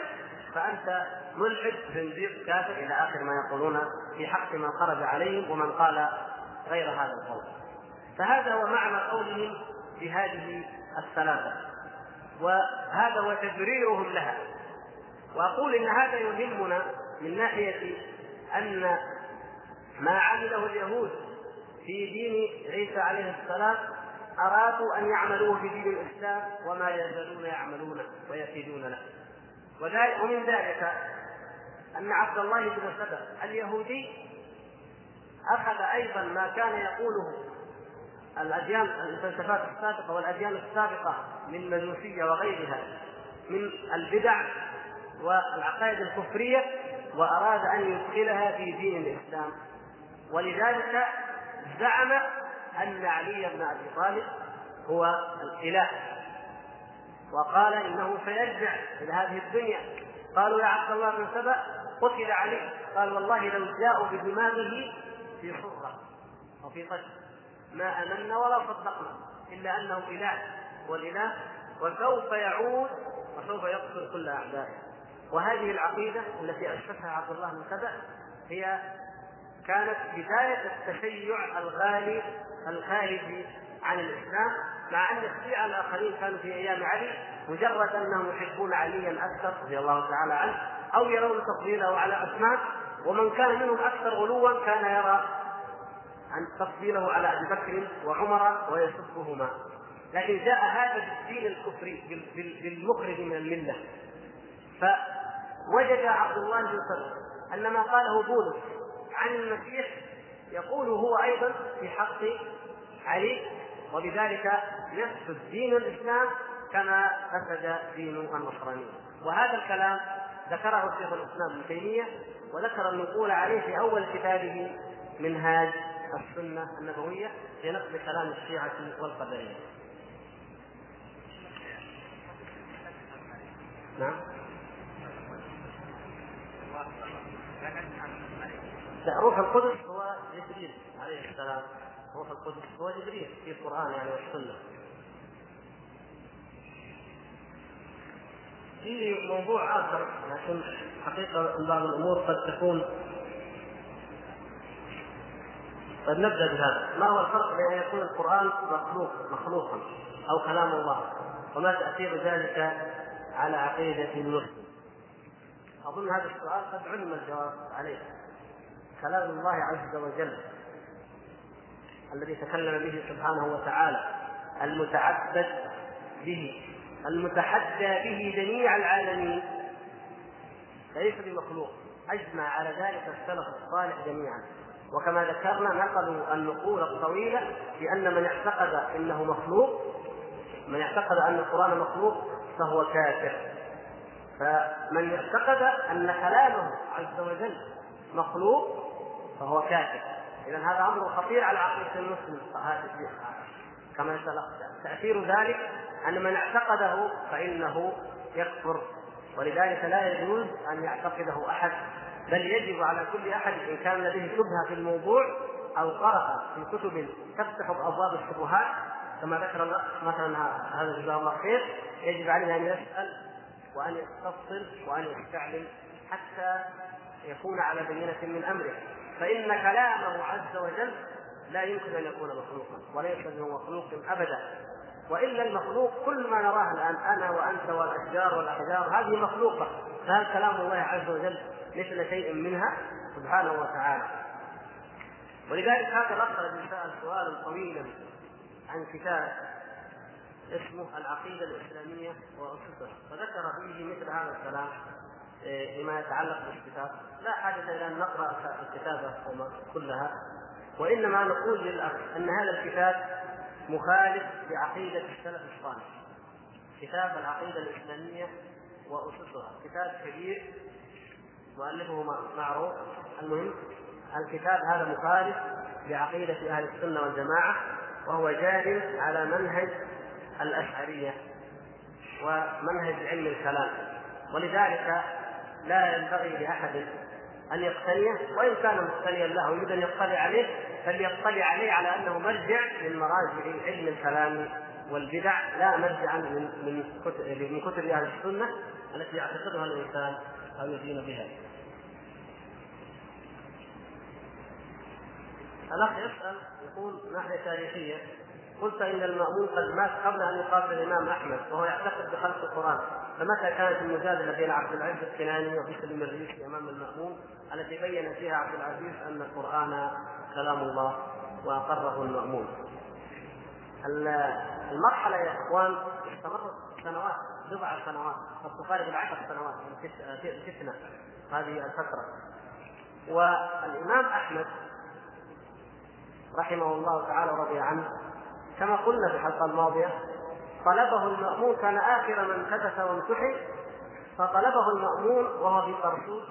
فأنت ملحد زنديق كافر إلى آخر ما يقولون في حق من خرج عليهم ومن قال غير هذا القول. فهذا هو معنى قولهم بهذه الثلاثة. وهذا هو تبريرهم لها. وأقول إن هذا يهمنا من ناحية أن ما عمله اليهود في دين عيسى عليه السلام أرادوا أن يعملوه في دين الإسلام وما يزالون يعملونه ويكيدون له. ومن ذلك أن عبد الله بن سبأ اليهودي أخذ أيضا ما كان يقوله الأديان الفلسفات السابقة والأديان السابقة من مجوسيه وغيرها من البدع والعقائد الكفرية وأراد أن يدخلها في دين الإسلام. ولذلك زعم أن علي بن أبي طالب هو الاله وقال إنه سيرجع إلى هذه الدنيا. قالوا يا عبد الله بن سبأ قتل علي. قال والله لو جاءوا بدماغه في صرة وفي قتل. ما آمنا ولا صدقنا إلا أنه إله والإله وسوف يعود وسوف يقتل كل أعدائه. وهذه العقيدة التي اسسها عبد الله بن سبأ هي كانت بدايه التشيع الغالي الخارجي عن الإسلام مع أن الشيعة الآخرين كانوا في أيام علي مجرد أنهم يحبون عليا أكثر رضي الله تعالى عنه أو يرون تفضيله على عثمان ومن كان منهم أكثر غلوا كان يرى عن تفضيله على أبي بكر وعمر ويسبهما لكن جاء هذا بالدين الكفري بالمخرج من الملة. فوجد عبد الله بن أن ما قاله بولس عن المسيح يقول هو أيضا في حق علي وبذلك يفسد دين الإسلام كما فسد دين النصرانية وهذا الكلام ذكره شيخ الإسلام ابن تيمية وذكر النقول عليه في أول كتابه منهاج السنة النبوية في نقد كلام الشيعة والقدرية. نعم. لا روح القدس هو جبريل عليه السلام روح القدس هو جبريل في القرآن يعني والسنة في موضوع آخر لكن حقيقة بعض الأمور قد تكون طيب نبدأ بهذا، ما هو الفرق بين أن يكون القرآن مخلوق مخلوقا أو كلام الله وما تأثير ذلك على عقيدة المسلم؟ أظن هذا السؤال قد علم الجواب عليه. كلام الله عز وجل الذي تكلم به سبحانه وتعالى المتعبد به المتحدى به جميع العالمين. ليس بمخلوق. أجمع على ذلك السلف الصالح جميعا. وكما ذكرنا نقلوا النقول الطويلة بأن من اعتقد إنه مخلوق من اعتقد أن القرآن مخلوق فهو كافر. فمن اعتقد أن كلامه عز وجل مخلوق فهو كافر اذا هذا أمر خطير على عقيدة المسلم. كما تأثير ذلك أن من اعتقده فإنه يكفر. ولذلك لا يجوز أن يعتقده أحد. بل يجب على كل أحد إن كان لديه شبهة في الموضوع أو قرأ في كتب تفتح أبواب الشبهات. كما ذكر مثلا هذا جزاه الله خير. يجب عليه أن يسأل وأن يستفصل وأن يستعلم حتى يكون على بينة من أمره. فإن كلامه عز وجل لا يمكن أن يكون مخلوقا وليس بمخلوق ابدا. وإلا المخلوق كل ما نراه الآن أنا وأنت والأشجار والأحجار هذه مخلوقة. فهل كلام الله عز وجل مثل شيء منها؟ سبحانه وتعالى. ولذلك هذا الاخ الذي سأل سؤالا طويلا عن كتاب اسمه العقيدة الإسلامية وأسسها. فذكر فيه مثل هذا الكلام. إيه، فيما يتعلق بالكتاب. لا حاجة إلى أن نقرأ الكتابه كلها. وإنما نقول للأخ أن هذا الكتاب مخالف لعقيدة السلف الصالح. كتاب العقيدة الإسلامية وأسسها. كتاب كبير مؤلفه معروف. المهم الكتاب هذا مخالف لعقيدة أهل السنة والجماعة وهو جار على منهج الأشعرية ومنهج علم الكلام. ولذلك لا ينبغي لأحد أن يقتنيه وإن كان مقتنيا له يريد أن يطلع عليه فليطلع عليه على أنه مرجع من مراجع علم الكلام والبدع لا مرجعا من من كتب من كتب أهل السنة التي يعتقدها الإنسان أو يدين بها. الأخ يسأل يقول ناحية تاريخية قلت إن المأمون قد مات قبل أن يقابل الإمام أحمد وهو يعتقد بخلق القرآن فمتى كانت المجادلة بين عبد العزيز الكناني وبسلم الريشي امام المأمون التي بين فيها عبد العزيز أن القرآن كلام الله وأقره المأمون؟ المرحلة يا إخوان استمرت سنوات بضع سنوات قد تقارب العشر سنوات من فتنه هذه الفترة. والإمام أحمد رحمه الله تعالى ورضي عنه كما قلنا في الحلقة الماضية طلبه المأمون كان آخر من كتف وامتحن فطلبه المأمون وهو في طرطوس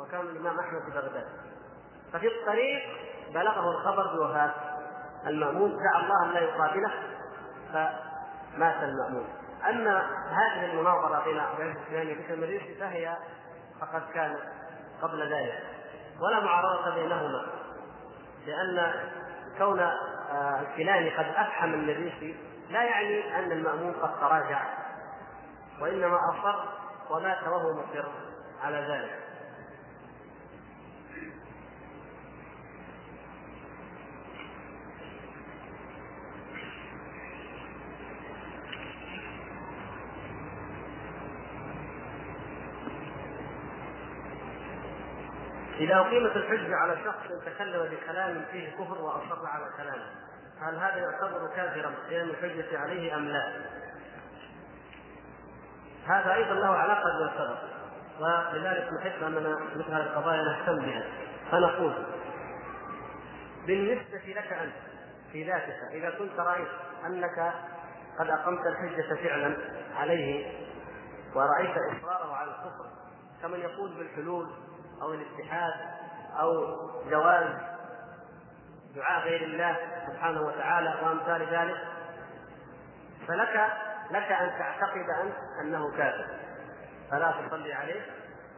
وكان الإمام أحمد في بغداد. ففي الطريق بلغه الخبر بوفاة المأمون دعا الله أن لا يقابله فمات المأمون. أما هذه المناظرة بين العزيز وبشر فهي فقد كانت قبل ذلك. ولا معارضة بينهما لأن كون آه، الكناني قد أفحم المريسي لا يعني أن المأمون قد تراجع وإنما أصر ومات وهو مصر على ذلك. إذا أقيمت الحجة على شخص تكلم بكلام فيه كفر وأصر على كلامه. هل هذا يعتبر كافرا قيام الحجة عليه أم لا؟ هذا أيضا له علاقة بما سبق ولذلك نحب أننا مثل هذه القضايا نهتم بها فنقول بالنسبة لك أنت في ذاتك إذا كنت رأيت أنك قد أقمت الحجة فعلا عليه ورأيت إصراره على الكفر كمن يقول بالحلول أو الاتحاد أو جواز دعاء غير الله سبحانه وتعالى وأمثال ذلك فلك لك أن تعتقد أنت أنه كافر. فلا تصلي عليه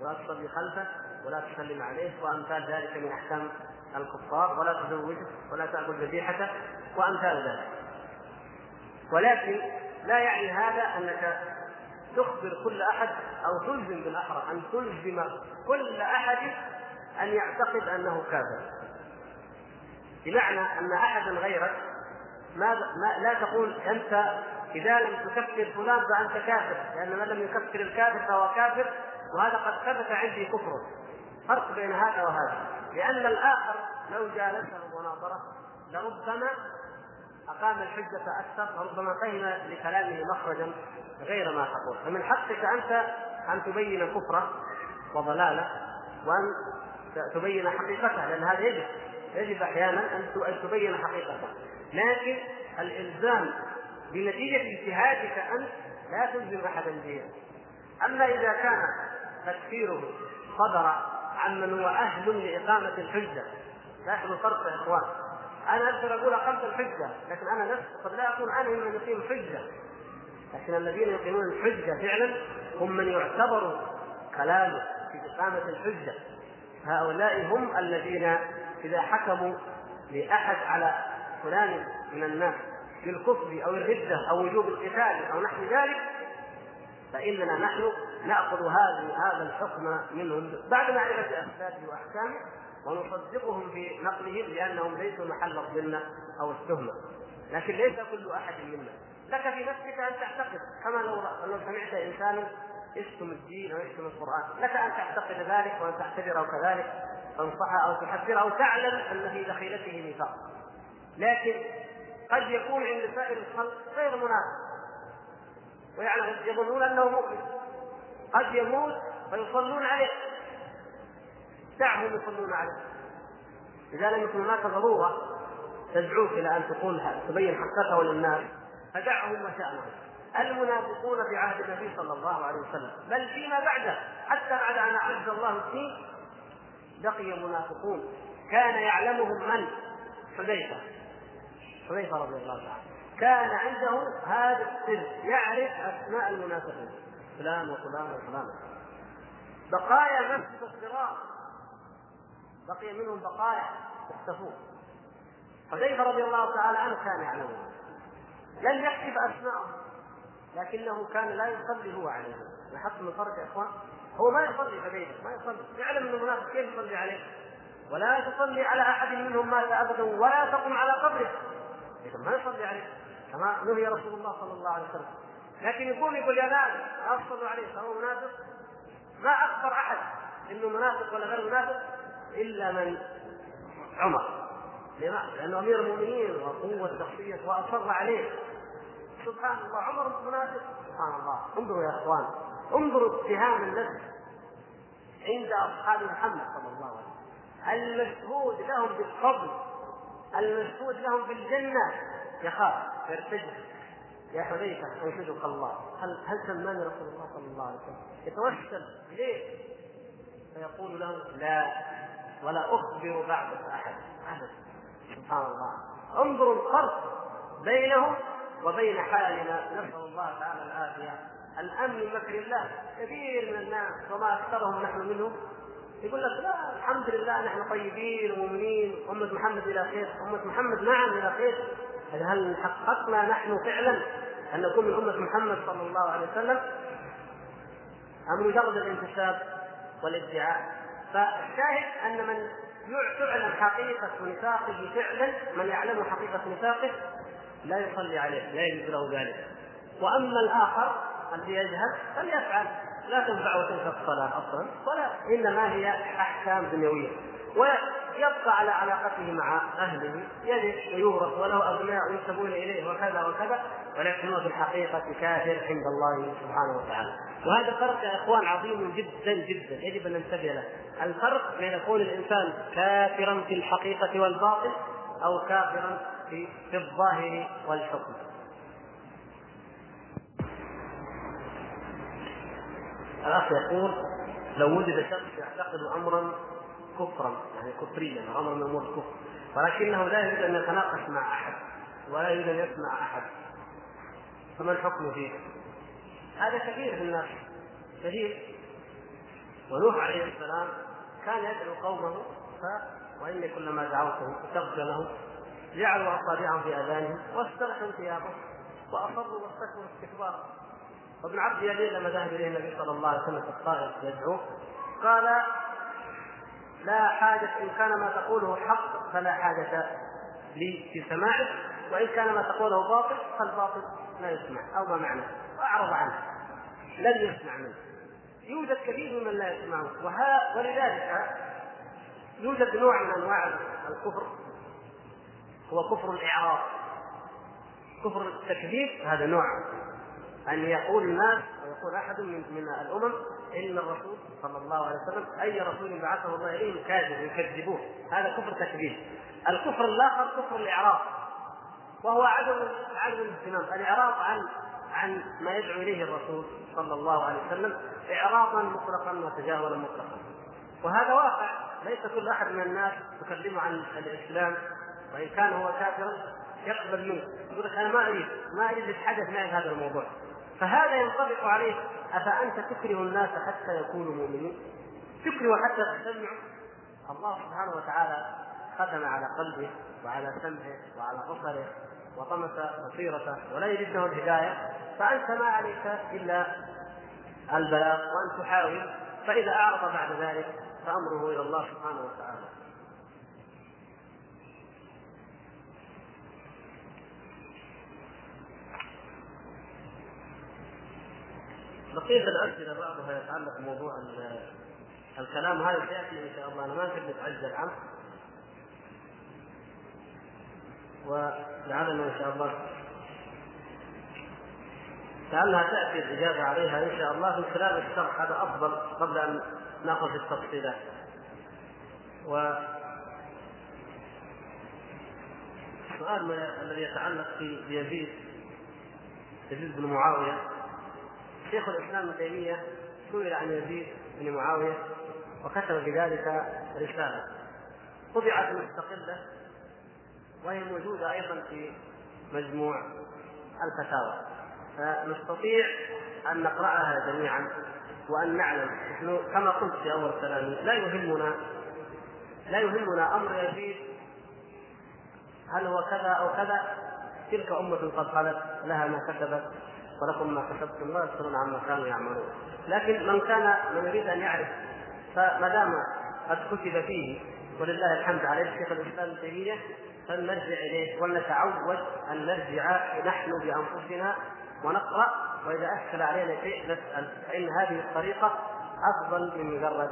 ولا تصلي خلفه ولا تسلم عليه وأمثال ذلك من أحكام الكفار ولا تزوجه ولا تأكل ذبيحته وأمثال ذلك. ولكن لا يعني هذا أنك تخبر كل أحد أو تلزم بالأحرى أن تلزم كل أحد أن يعتقد أنه كافر. بمعنى أن أحدا غيرك ما, ما لا تقول أنت إذا لم تكفر فلان فأنت كافر لأن من لم يكفر الكافر فهو كافر وهذا قد ثبت عندي كفره فرق بين هذا وهذا. لأن الآخر لو جالسه مناظره لربما أقام الحجة أكثر وربما فهم لكلامه مخرجا غير ما تقول. فمن حقك أنت أن تبين كفره وضلاله وأن تبين حقيقته لأن هذا يجب. يجب أحيانا أن تبين حقيقته لكن الإلزام بنتيجة اجتهادك أنت لا تلزم أحدا به أما إذا كان تكفيره صدر عمن هو أهل لإقامة الحجة لاحظوا الفرق يا إخوان. أنا أقدر أقول أقمت الحجة لكن أنا نفسي قد لا اكون أنا ممن يقيم الحجه لكن الذين يقيمون الحجة فعلا هم من يعتبر كلامه في إقامة الحجة. هؤلاء هم الذين إذا حكموا لأحد على فلان من الناس بالكفر أو الردة أو وجوب القتال أو نحو ذلك فإننا نحن نأخذ هذه هذا الحكم منهم بعد معرفة أسبابه وأحكامه ونصدقهم في نقلهم لأنهم ليسوا محل الظن أو التهمه لكن ليس كل أحد منا. لك في نفسك أن تعتقد كما لو لو سمعت إنسانا يشتم الدين أو يشتم القرآن. لك أن تعتقد ذلك وأن تعتبره كذلك. تنصحه أو تحذره أو تعلم أن في دخيلته نفاق لكن قد يكون عند سائر الخلق غير مناسب. ويعلم يظنون أنه مؤمن. قد يموت فيصلون عليه. دعهم يصلون عليه. إذا لم يكن هناك ضرورة تدعوك إلى أن تقول تبين حقته للناس فدعهم وشأنهم. المنافقون في عهد النبي صلى الله عليه وسلم بل فيما بعده حتى بعد أن أعز الله الدين بقي منافقون كان يعلمهم من؟ حذيفة. حذيفة رضي الله عنه. كان عنده هذا السر يعرف أسماء المنافقين. فلان وفلان وفلان. بقايا مسجد الصراط. بقي منهم بقايا اختفوا. حذيفة رضي الله تعالى عنه كان يعلمه لم يكتب أسماءهم لكنه كان لا يصلي هو عليهم. لاحظتم الفرق يا إخوان؟ هو ما يصلي حذيفه ما يصلي. يعلم ان المنافق كيف يصلي عليه؟ ولا تصلي على أحد منهم مات أبدا ولا تقم على قبره. اذا ما يصلي عليه كما نهي رسول الله صلى الله عليه وسلم. لكن يقوم يقول يا ناس افصلوا عليه فهو منافق. ما أخبر أحد إنه منافق ولا غير منافق إلا من عمر. لماذا؟ لأنه أمير المؤمنين وقوة شخصيه وأصر عليه. سبحان الله عمر منافق. سبحان الله. انظروا يا إخوان. انظروا اتهام النفس عند أصحاب محمد صلى الله عليه وسلم. المشهود لهم بالفضل المشهود لهم بالجنة. يخاف يرتجف يا حذيفه انشدك الله. هل هل سماني رسول الله صلى الله عليه وسلم؟ يتوسل ليه؟ فيقول له لا ولا أخبر بعدك أحد. أبدا. سبحان الله. انظروا الفرق بينهم وبين حالنا. نسأل الله تعالى العافية. الأمن من مكر الله. كثير من الناس وما أكثرهم نحن منهم يقول لك لا الحمد لله نحن طيبين ومؤمنين. أمة محمد إلى خير. أمة محمد نعم إلى خير. هل حققنا نحن فعلا أن نكون من أمة محمد صلى الله عليه وسلم؟ أم مجرد الانتساب والادعاء؟ فالشاهد أن من تعلم حقيقة نفاقه فعلا من يعلم حقيقة نفاقه لا يصلي عليه لا يجوز له ذلك. وأما الآخر الذي يجهل فليفعل لا تنفع وتنفع الصلاة أصلا ولا إنما هي أحكام دنيوية. ويبقى على علاقته مع أهله يرث ويورث وله أبناء ينسبون إليه وكذا وكذا ولكن هو في الحقيقة كافر عند الله سبحانه وتعالى. وهذا فرق يا إخوان عظيم جدا جدا. يجب أن ننتبه له. الفرق بين كون الإنسان كافرا في الحقيقة والباطل أو كافرا في الظاهر والحكم. الأخ يقول لو وجد شخص يعتقد أمرا كفرا يعني كفريا أمرا من أمور الكفر ولكنه لا يريد أن يتناقش مع أحد ولا يريد أن يسمع أحد فما الحكم فيه؟ هذا كثير في الناس كثير ونوح عليه السلام كان يدعو قومه ف وإني كلما دعوتهم استغفر لهم جعلوا أصابعهم في أذانهم واسترحوا ثيابهم وأصروا واستكبروا استكبارا وابن عبد يزيد لما ذهب إليه النبي صلى الله عليه وسلم في الطائف يدعوه قال لا حاجة إن كان ما تقوله حق فلا حاجة لي في سماعه وإن كان ما تقوله باطل فالباطل لا يسمع أو ما معنى؟ وأعرض عنه لن يسمع منه. يوجد كثير ممن لا يسمعون وها ولذلك يوجد نوع من أنواع الكفر هو كفر الإعراض كفر التكذيب هذا نوع. أن يقول الناس أو يقول أحد من من الأمم إن الرسول صلى الله عليه وسلم أي رسول بعثه الله إليهم كاذب يكذبوه هذا كفر تكذيب. الكفر الآخر كفر الإعراض وهو عدم عدم الاهتمام. الإعراض عن عن ما يدعو إليه الرسول صلى الله عليه وسلم اعراضا مطلقا وتجاهلا مطلقا. وهذا واقع ليس كل أحد من الناس تكلمه عن الإسلام وإن كان هو كافرا يقبل منه. يقول لك أنا ما أريد ما أريد يتحدث معي هذا الموضوع. فهذا ينطبق عليه أفأنت تكره الناس حتى يكونوا مؤمنين؟ تكره حتى تسمعوا الله سبحانه وتعالى ختم على قلبه وعلى سمعه وعلى بصره وطمس بصيرته ولا يريد له الهداية فأنت ما عليك إلا البلاغ وأن تحاول فإذا أعرض بعد ذلك فأمره إلى الله سبحانه وتعالى بقية الأسئلة بعضها يتعلق بموضوع الكلام هذا سيأتي إن شاء الله. أنا ما نحب نتعجل عنه ولعلنا إن شاء الله. لعلها تأتي الإجابة عليها إن شاء الله. من خلال الشرح هذا أفضل قبل أن نأخذ في التفصيلات. و السؤال الذي يتعلق في يزيد يزيد بن معاوية. شيخ الإسلام ابن تيمية سئل عن يزيد بن معاوية وكتب بذلك رساله طبعت مستقلة وهي موجودة أيضا في مجموع الفتاوى. فنستطيع أن نقرأها جميعا وأن نعلم. نحن كما قلت في أول كلامي لا يهمنا لا يهمنا أمر يزيد هل هو كذا أو كذا. تلك أمة قد خلت لها ما كسبت. ولكم ما كسبتم لا يسألون عما كانوا يعملون. لكن من كان من يريد أن يعرف فما دام قد كتب فيه ولله الحمد عليه شيخ الإسلام ابن تيمية فلنرجع إليه ولنتعود أن نرجع نحن بأنفسنا ونقرأ وإذا أشكل علينا شيء نسأل فإن هذه الطريقة أفضل من مجرد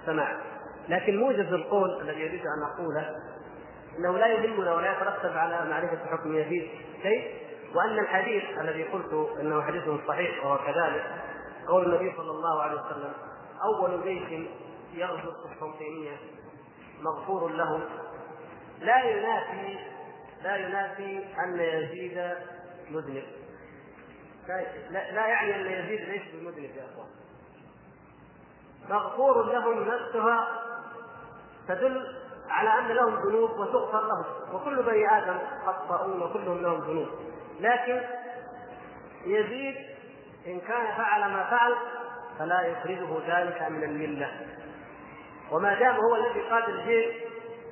السماع. لكن موجز القول الذي يريد أن أقوله إنه لا يهمنا ولا يترتب على معرفة حكم يزيد شيء وأن الحديث الذي قلت إنه حديث صحيح وهو كذلك قول النبي صلى الله عليه وسلم أول جيش يغزو القسطنطينيه مغفور له. لا ينافي لا ينافي أن يزيد مذنب. لا, لا يعني أن يزيد ليس بمذنب يا أخوان؟ مغفور لهم نفسها تدل على أن لهم ذنوب وتغفر لهم. وكل بني آدم خطاؤون وكلهم لهم ذنوب. لكن يزيد إن كان فعل ما فعل فلا يخرجه ذلك من الملة. وما دام هو الذي قاد الجيش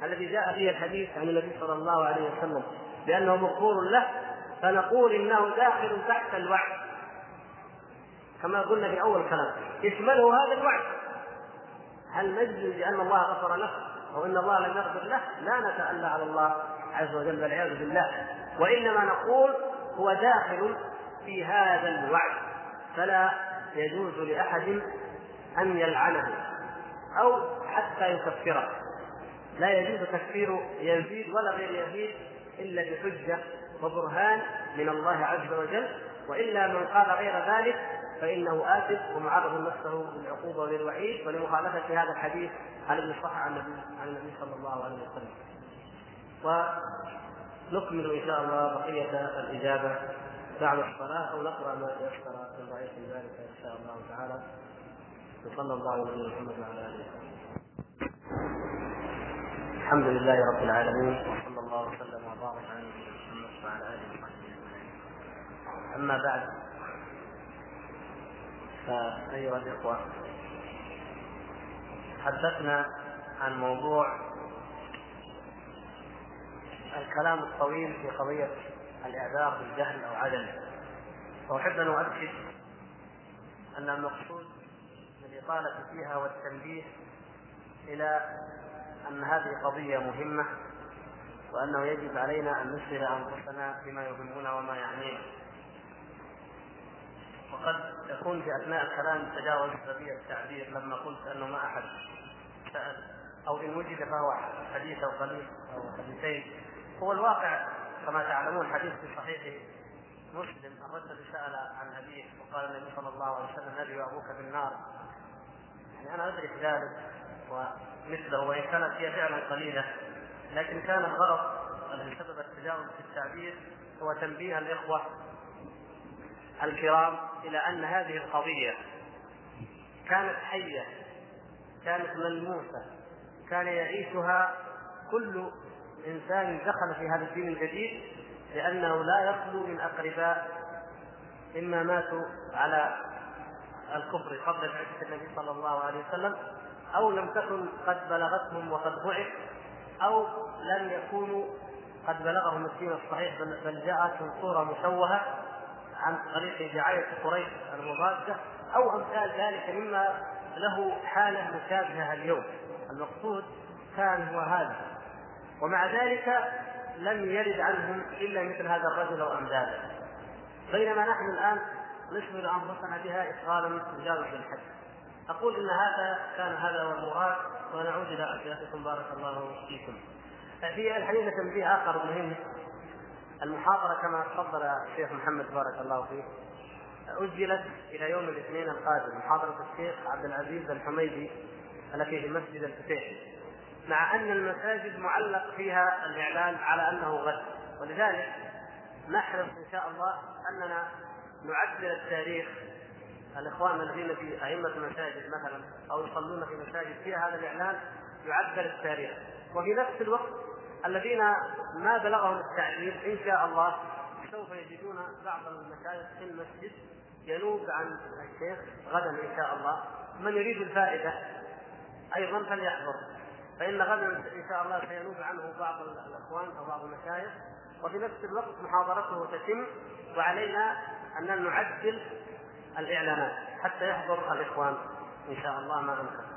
الذي جاء فيه الحديث عن النبي صلى الله عليه وسلم بأنه مغفور له فنقول إنه داخل تحت الوعد. كما قلنا في أول كلام يشمله هذا الوعد. هل نجزم بأن الله غفر له أو إن الله لم يغفر له؟ لا نتألى على الله عز وجل والعياذ بالله. وإنما نقول هو داخل في هذا الوعد فلا يجوز لأحد أن يلعنه أو حتى يكفره لا يجوز تكفير يزيد ولا غير يزيد إلا بحجة وبرهان من الله عز وجل وإلا من قال غير ذلك فإنه آثم ومعرض نفسه للعقوبة وللوعيد ولمخالفة هذا الحديث عن النبي عن النبي صلى الله عليه وسلم. ونكمل إن شاء الله بقية الإجابة بعد الصلاة أو نقرأ ما تيسر من رايتم ذلك إن شاء الله تعالى. وصلى الله على محمد وعلى آله. الحمد لله رب العالمين وصلى الله وسلم وبارك على نبينا محمد وعلى آله وصحبه أما بعد فأيها الإخوة تحدثنا عن موضوع الكلام الطويل في قضية الإعذار بالجهل أو عدمه وأحب أن أؤكد أن المقصود بالإطالة فيها والتنبيه إلى أن هذه قضية مهمة وأنه يجب علينا أن نشغل أنفسنا بما يهمنا وما يعنينا. وقد يكون في أثناء الكلام تجاوز سبيل التعبير لما قلت أنه ما أحد سأل أو إن وجد فهو حديث أو قليل أو حديثين. هو الواقع كما تعلمون حديث في صحيح مسلم الرجل سأل عن أبيه وقال النبي صلى الله عليه وسلم ابي وابوك بالنار. يعني أنا أدرك ذلك ومثله وإن كانت هي فعلا قليلة لكن كان الغرض الذي سبب التجاوز في التعبير هو تنبيه الإخوة الكرام إلى أن هذه القضية كانت حية كانت ملموسة كان يعيشها كل إنسان دخل في هذا الدين الجديد لأنه لا يخلو من اقرباء اما ماتوا على الكفر قبل بعثة النبي صلى الله عليه وسلم أو لم تكن قد بلغتهم وقد بعث أو لم يكونوا قد بلغهم الدين الصحيح بل جاءتهم صورة مشوهة عن طريق دعاية قريش المضادة أو أمثال ذلك مما له حالة مشابهة اليوم. المقصود كان هو هذا. ومع ذلك لم يرد عنهم إلا مثل هذا الرجل أو أمثاله. بينما نحن الآن نشغل أنفسنا بها إشغالا مجاوز الحد أقول إن هذا كان هذا هو المراد ونعود إلى أسئلتكم بارك الله فيكم. في الحديث تنبيه آخر مهم المحاضرة كما تفضل الشيخ محمد بارك الله فيه أجلت إلى يوم الاثنين القادم محاضرة الشيخ عبد العزيز الحميدي التي في مسجد الفتيح مع أن المساجد معلق فيها الإعلان على أنه غد. ولذلك نحرص إن شاء الله أننا نعدل التاريخ. الإخوان الذين في أئمة المساجد مثلا أو يصلون في مساجد فيها هذا الإعلان يعدل التاريخ. وفي نفس الوقت الذين ما بلغهم التعليم إن شاء الله سوف يجدون بعض المشايخ في المسجد ينوب عن الشيخ غدا إن شاء الله. من يريد الفائدة أيضا فليحضر. فإن غدا إن شاء الله سينوب عنه بعض الأخوان أو بعض المشايخ وفي نفس الوقت محاضرته تتم وعلينا أن نعدل الإعلانات حتى يحضر الإخوان إن شاء الله ما أمكن.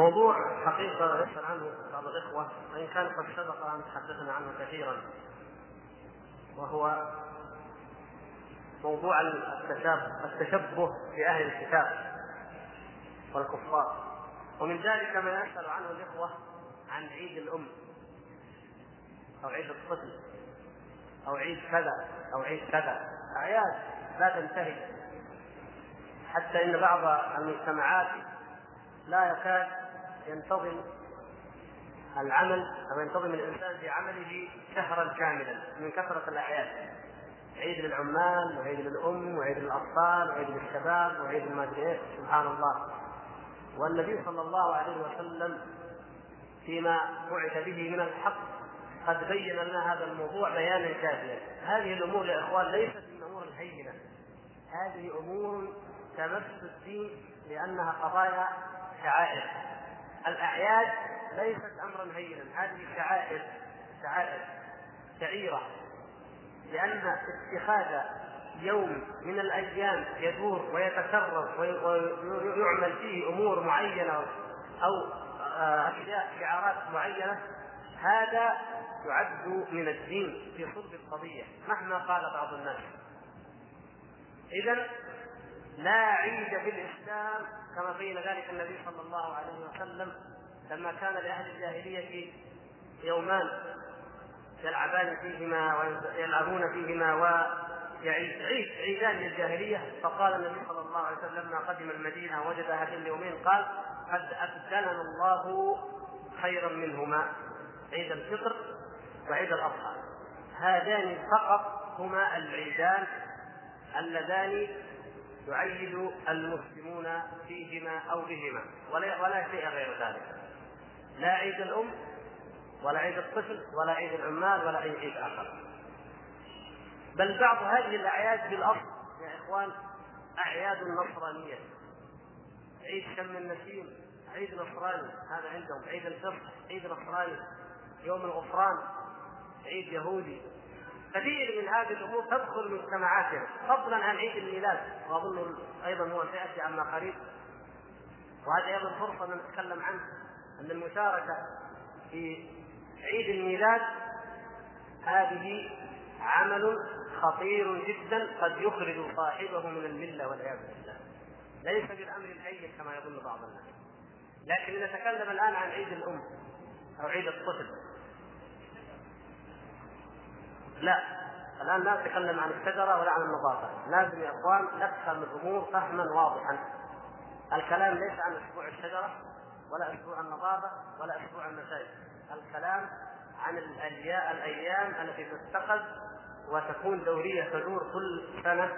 موضوع حقيقة يسأل عنه بعض الإخوة وإن كان قد سبق أن تحدثنا عنه كثيرا وهو موضوع التشبه بأهل الكتاب والكفار. ومن ذلك ما يسأل عنه الإخوة عن عيد الأم أو عيد الطفل أو عيد كذا أو عيد كذا. أعياد لا تنتهي حتى إن بعض المجتمعات لا يكاد ينتظم العمل أو ينتظم الإنسان في عمله شهرا كاملا من كثرة الأعياد. عيد للعمال وعيد للأم وعيد للأطفال وعيد للشباب وعيد المادري سبحان الله. والنبي صلى الله عليه وسلم فيما بعث به من الحق قد بين لنا هذا الموضوع بيانا كافيا. هذه الأمور يا إخوان ليست من الأمور الهينة. هذه أمور تمس الدين لأنها قضايا شعائر. الأعياد ليست أمرا هينا. هذه شعائر شعائر شعيرة. لأن اتخاذ يوم من الأيام يدور ويتكرر ويعمل فيه أمور معينة أو آه، أشياء شعارات معينة هذا يعد من الدين في صلب القضية مهما قال بعض الناس. اذا لا عيد في الإسلام كما بين ذلك النبي صلى الله عليه وسلم لما كان لأهل الجاهلية يومان يلعبان فيهما ويلعبون فيهما يعيد عيد عيدان للجاهلية. فقال النبي صلى الله عليه وسلم لما قدم المدينة وجد هذين اليومين قال قد أبدلنا الله خيرا منهما عيد الفطر وعيد الأضحى. هذان فقط هما العيدان اللذان يعيد المسلمون فيهما أو بهما ولا ولا شيء غير ذلك. لا عيد الأم ولا عيد الطفل ولا عيد العمال ولا اي عيد آخر. بل بعض هذه الأعياد بالأصل يا إخوان أعياد نصرانية. عيد شم النسيم عيد نصراني هذا عندهم. عيد الفطر عيد نصراني. يوم الغفران عيد يهودي. كثير من هذه الأمور تدخل مجتمعاتنا فضلا عن عيد الميلاد. وأظن أيضا هو سيأتي عما قريب. وهذا أيضا فرصة نتكلم عنه أن المشاركة في عيد الميلاد هذه عمل خطير جدا قد يخرج صاحبه من الملة والعياذ بالله. ليس بالأمر الهين كما يظن بعض الناس. لكن نتكلم الآن عن عيد الأم أو عيد الطفل. لا. الآن لا نتكلم عن الشجرة ولا عن النظافة. لازم يا إخوان نفهم الأمور فهما واضحا. الكلام ليس عن أسبوع الشجرة ولا أسبوع النظافة ولا أسبوع المساجد الكلام عن الأيام التي تتخذ وتكون دورية تدور كل سنة.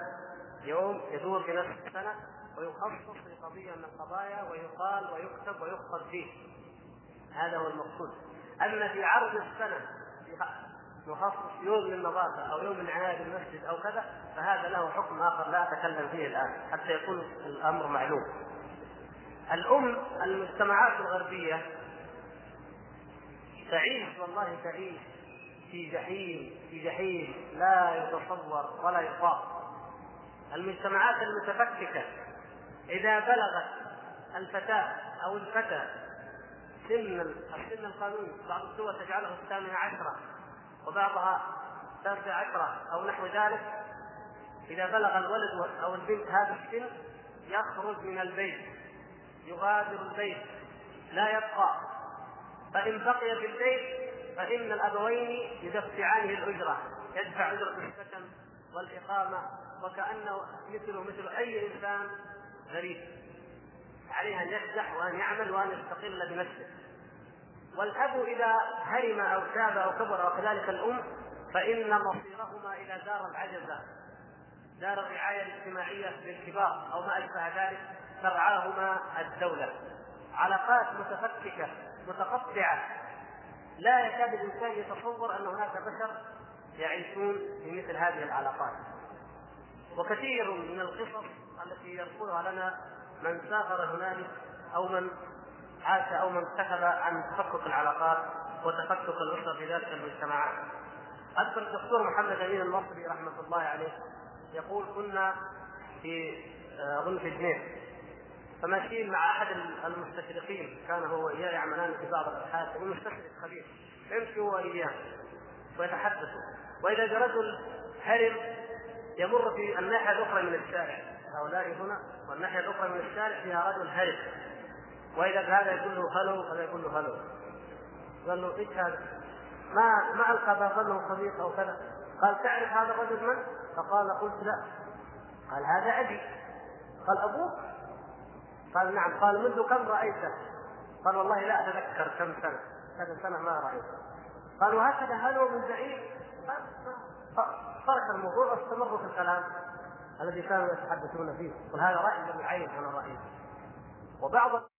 يوم يدور في نفس السنة ويخصص لقضية من القضايا ويقال ويكتب ويخطب فيه. هذا هو المقصود. أما في عرض السنة نخصص يوم للنظافة أو يوم لعناية بالمسجد أو كذا فهذا له حكم آخر لا أتكلم فيه الآن حتى يكون الأمر معلوم. الأم المجتمعات الغربية تعيش والله تعيش في جحيم في جحيم لا يتصور ولا يطاق. المجتمعات المتفككة إذا بلغت الفتاة أو الفتى سن السن القانوني بعض الدول تجعله الثامنة عشرة وبعضها التاسعة عشرة أو نحو ذلك. إذا بلغ الولد أو البنت هذا السن يخرج من البيت يغادر البيت لا يبقى. فإن بقي في البيت فإن الأبوين يدفعانه الأجرة يدفع أجرة السكن والإقامة. وكأنه مثله مثل أي إنسان غريب. عليه أن يفزح وأن يعمل وأن يستقل بنفسه. والأب إذا هرم أو تاب أو كبر وكذلك الأم فإن مصيرهما إلى دار العجزة دار الرعاية الاجتماعية للكبار أو ما أشبه ذلك ترعاهما الدولة. علاقات متفككة متقطعة. لا يكاد الإنسان يتصور أن هناك بشر يعيشون في مثل هذه العلاقات. وكثير من القصص التي يذكرها لنا من سافر هنالك أو من عاش أو من كتب عن تفكك العلاقات وتفكك الاسر في ذلك المجتمعات. أذكر الدكتور محمد أمين المصري رحمة الله عليه يقول كنا في أظن في جنيف. فماشيين مع أحد المستشرقين كان هو وإياه يعملان في بعض الأبحاث ومستشرق خبير. يمشي هو وإياه ويتحدثوا وإذا برجل هرم يمر في الناحية الأخرى من الشارع. هؤلاء هنا والناحية الأخرى من الشارع فيها رجل هرم. وإذا هذا يقول له هلو هذا يقول له هلو قال له إيش هذا؟ ما ما ألقى ظنه صديق أو كذا. قال تعرف هذا الرجل من؟ فقال قلت لا. قال هذا أبي. قال أبوك قال نعم. قال منذ كم رأيته؟ قال والله لا أتذكر كم سنة. كذا سنة ما رأيته. قال وهكذا هلو من بعيد؟ ترك الموضوع واستمروا في الكلام الذي كانوا يتحدثون فيه. وهذا رأي ابن عين أنا رأيي. وبعض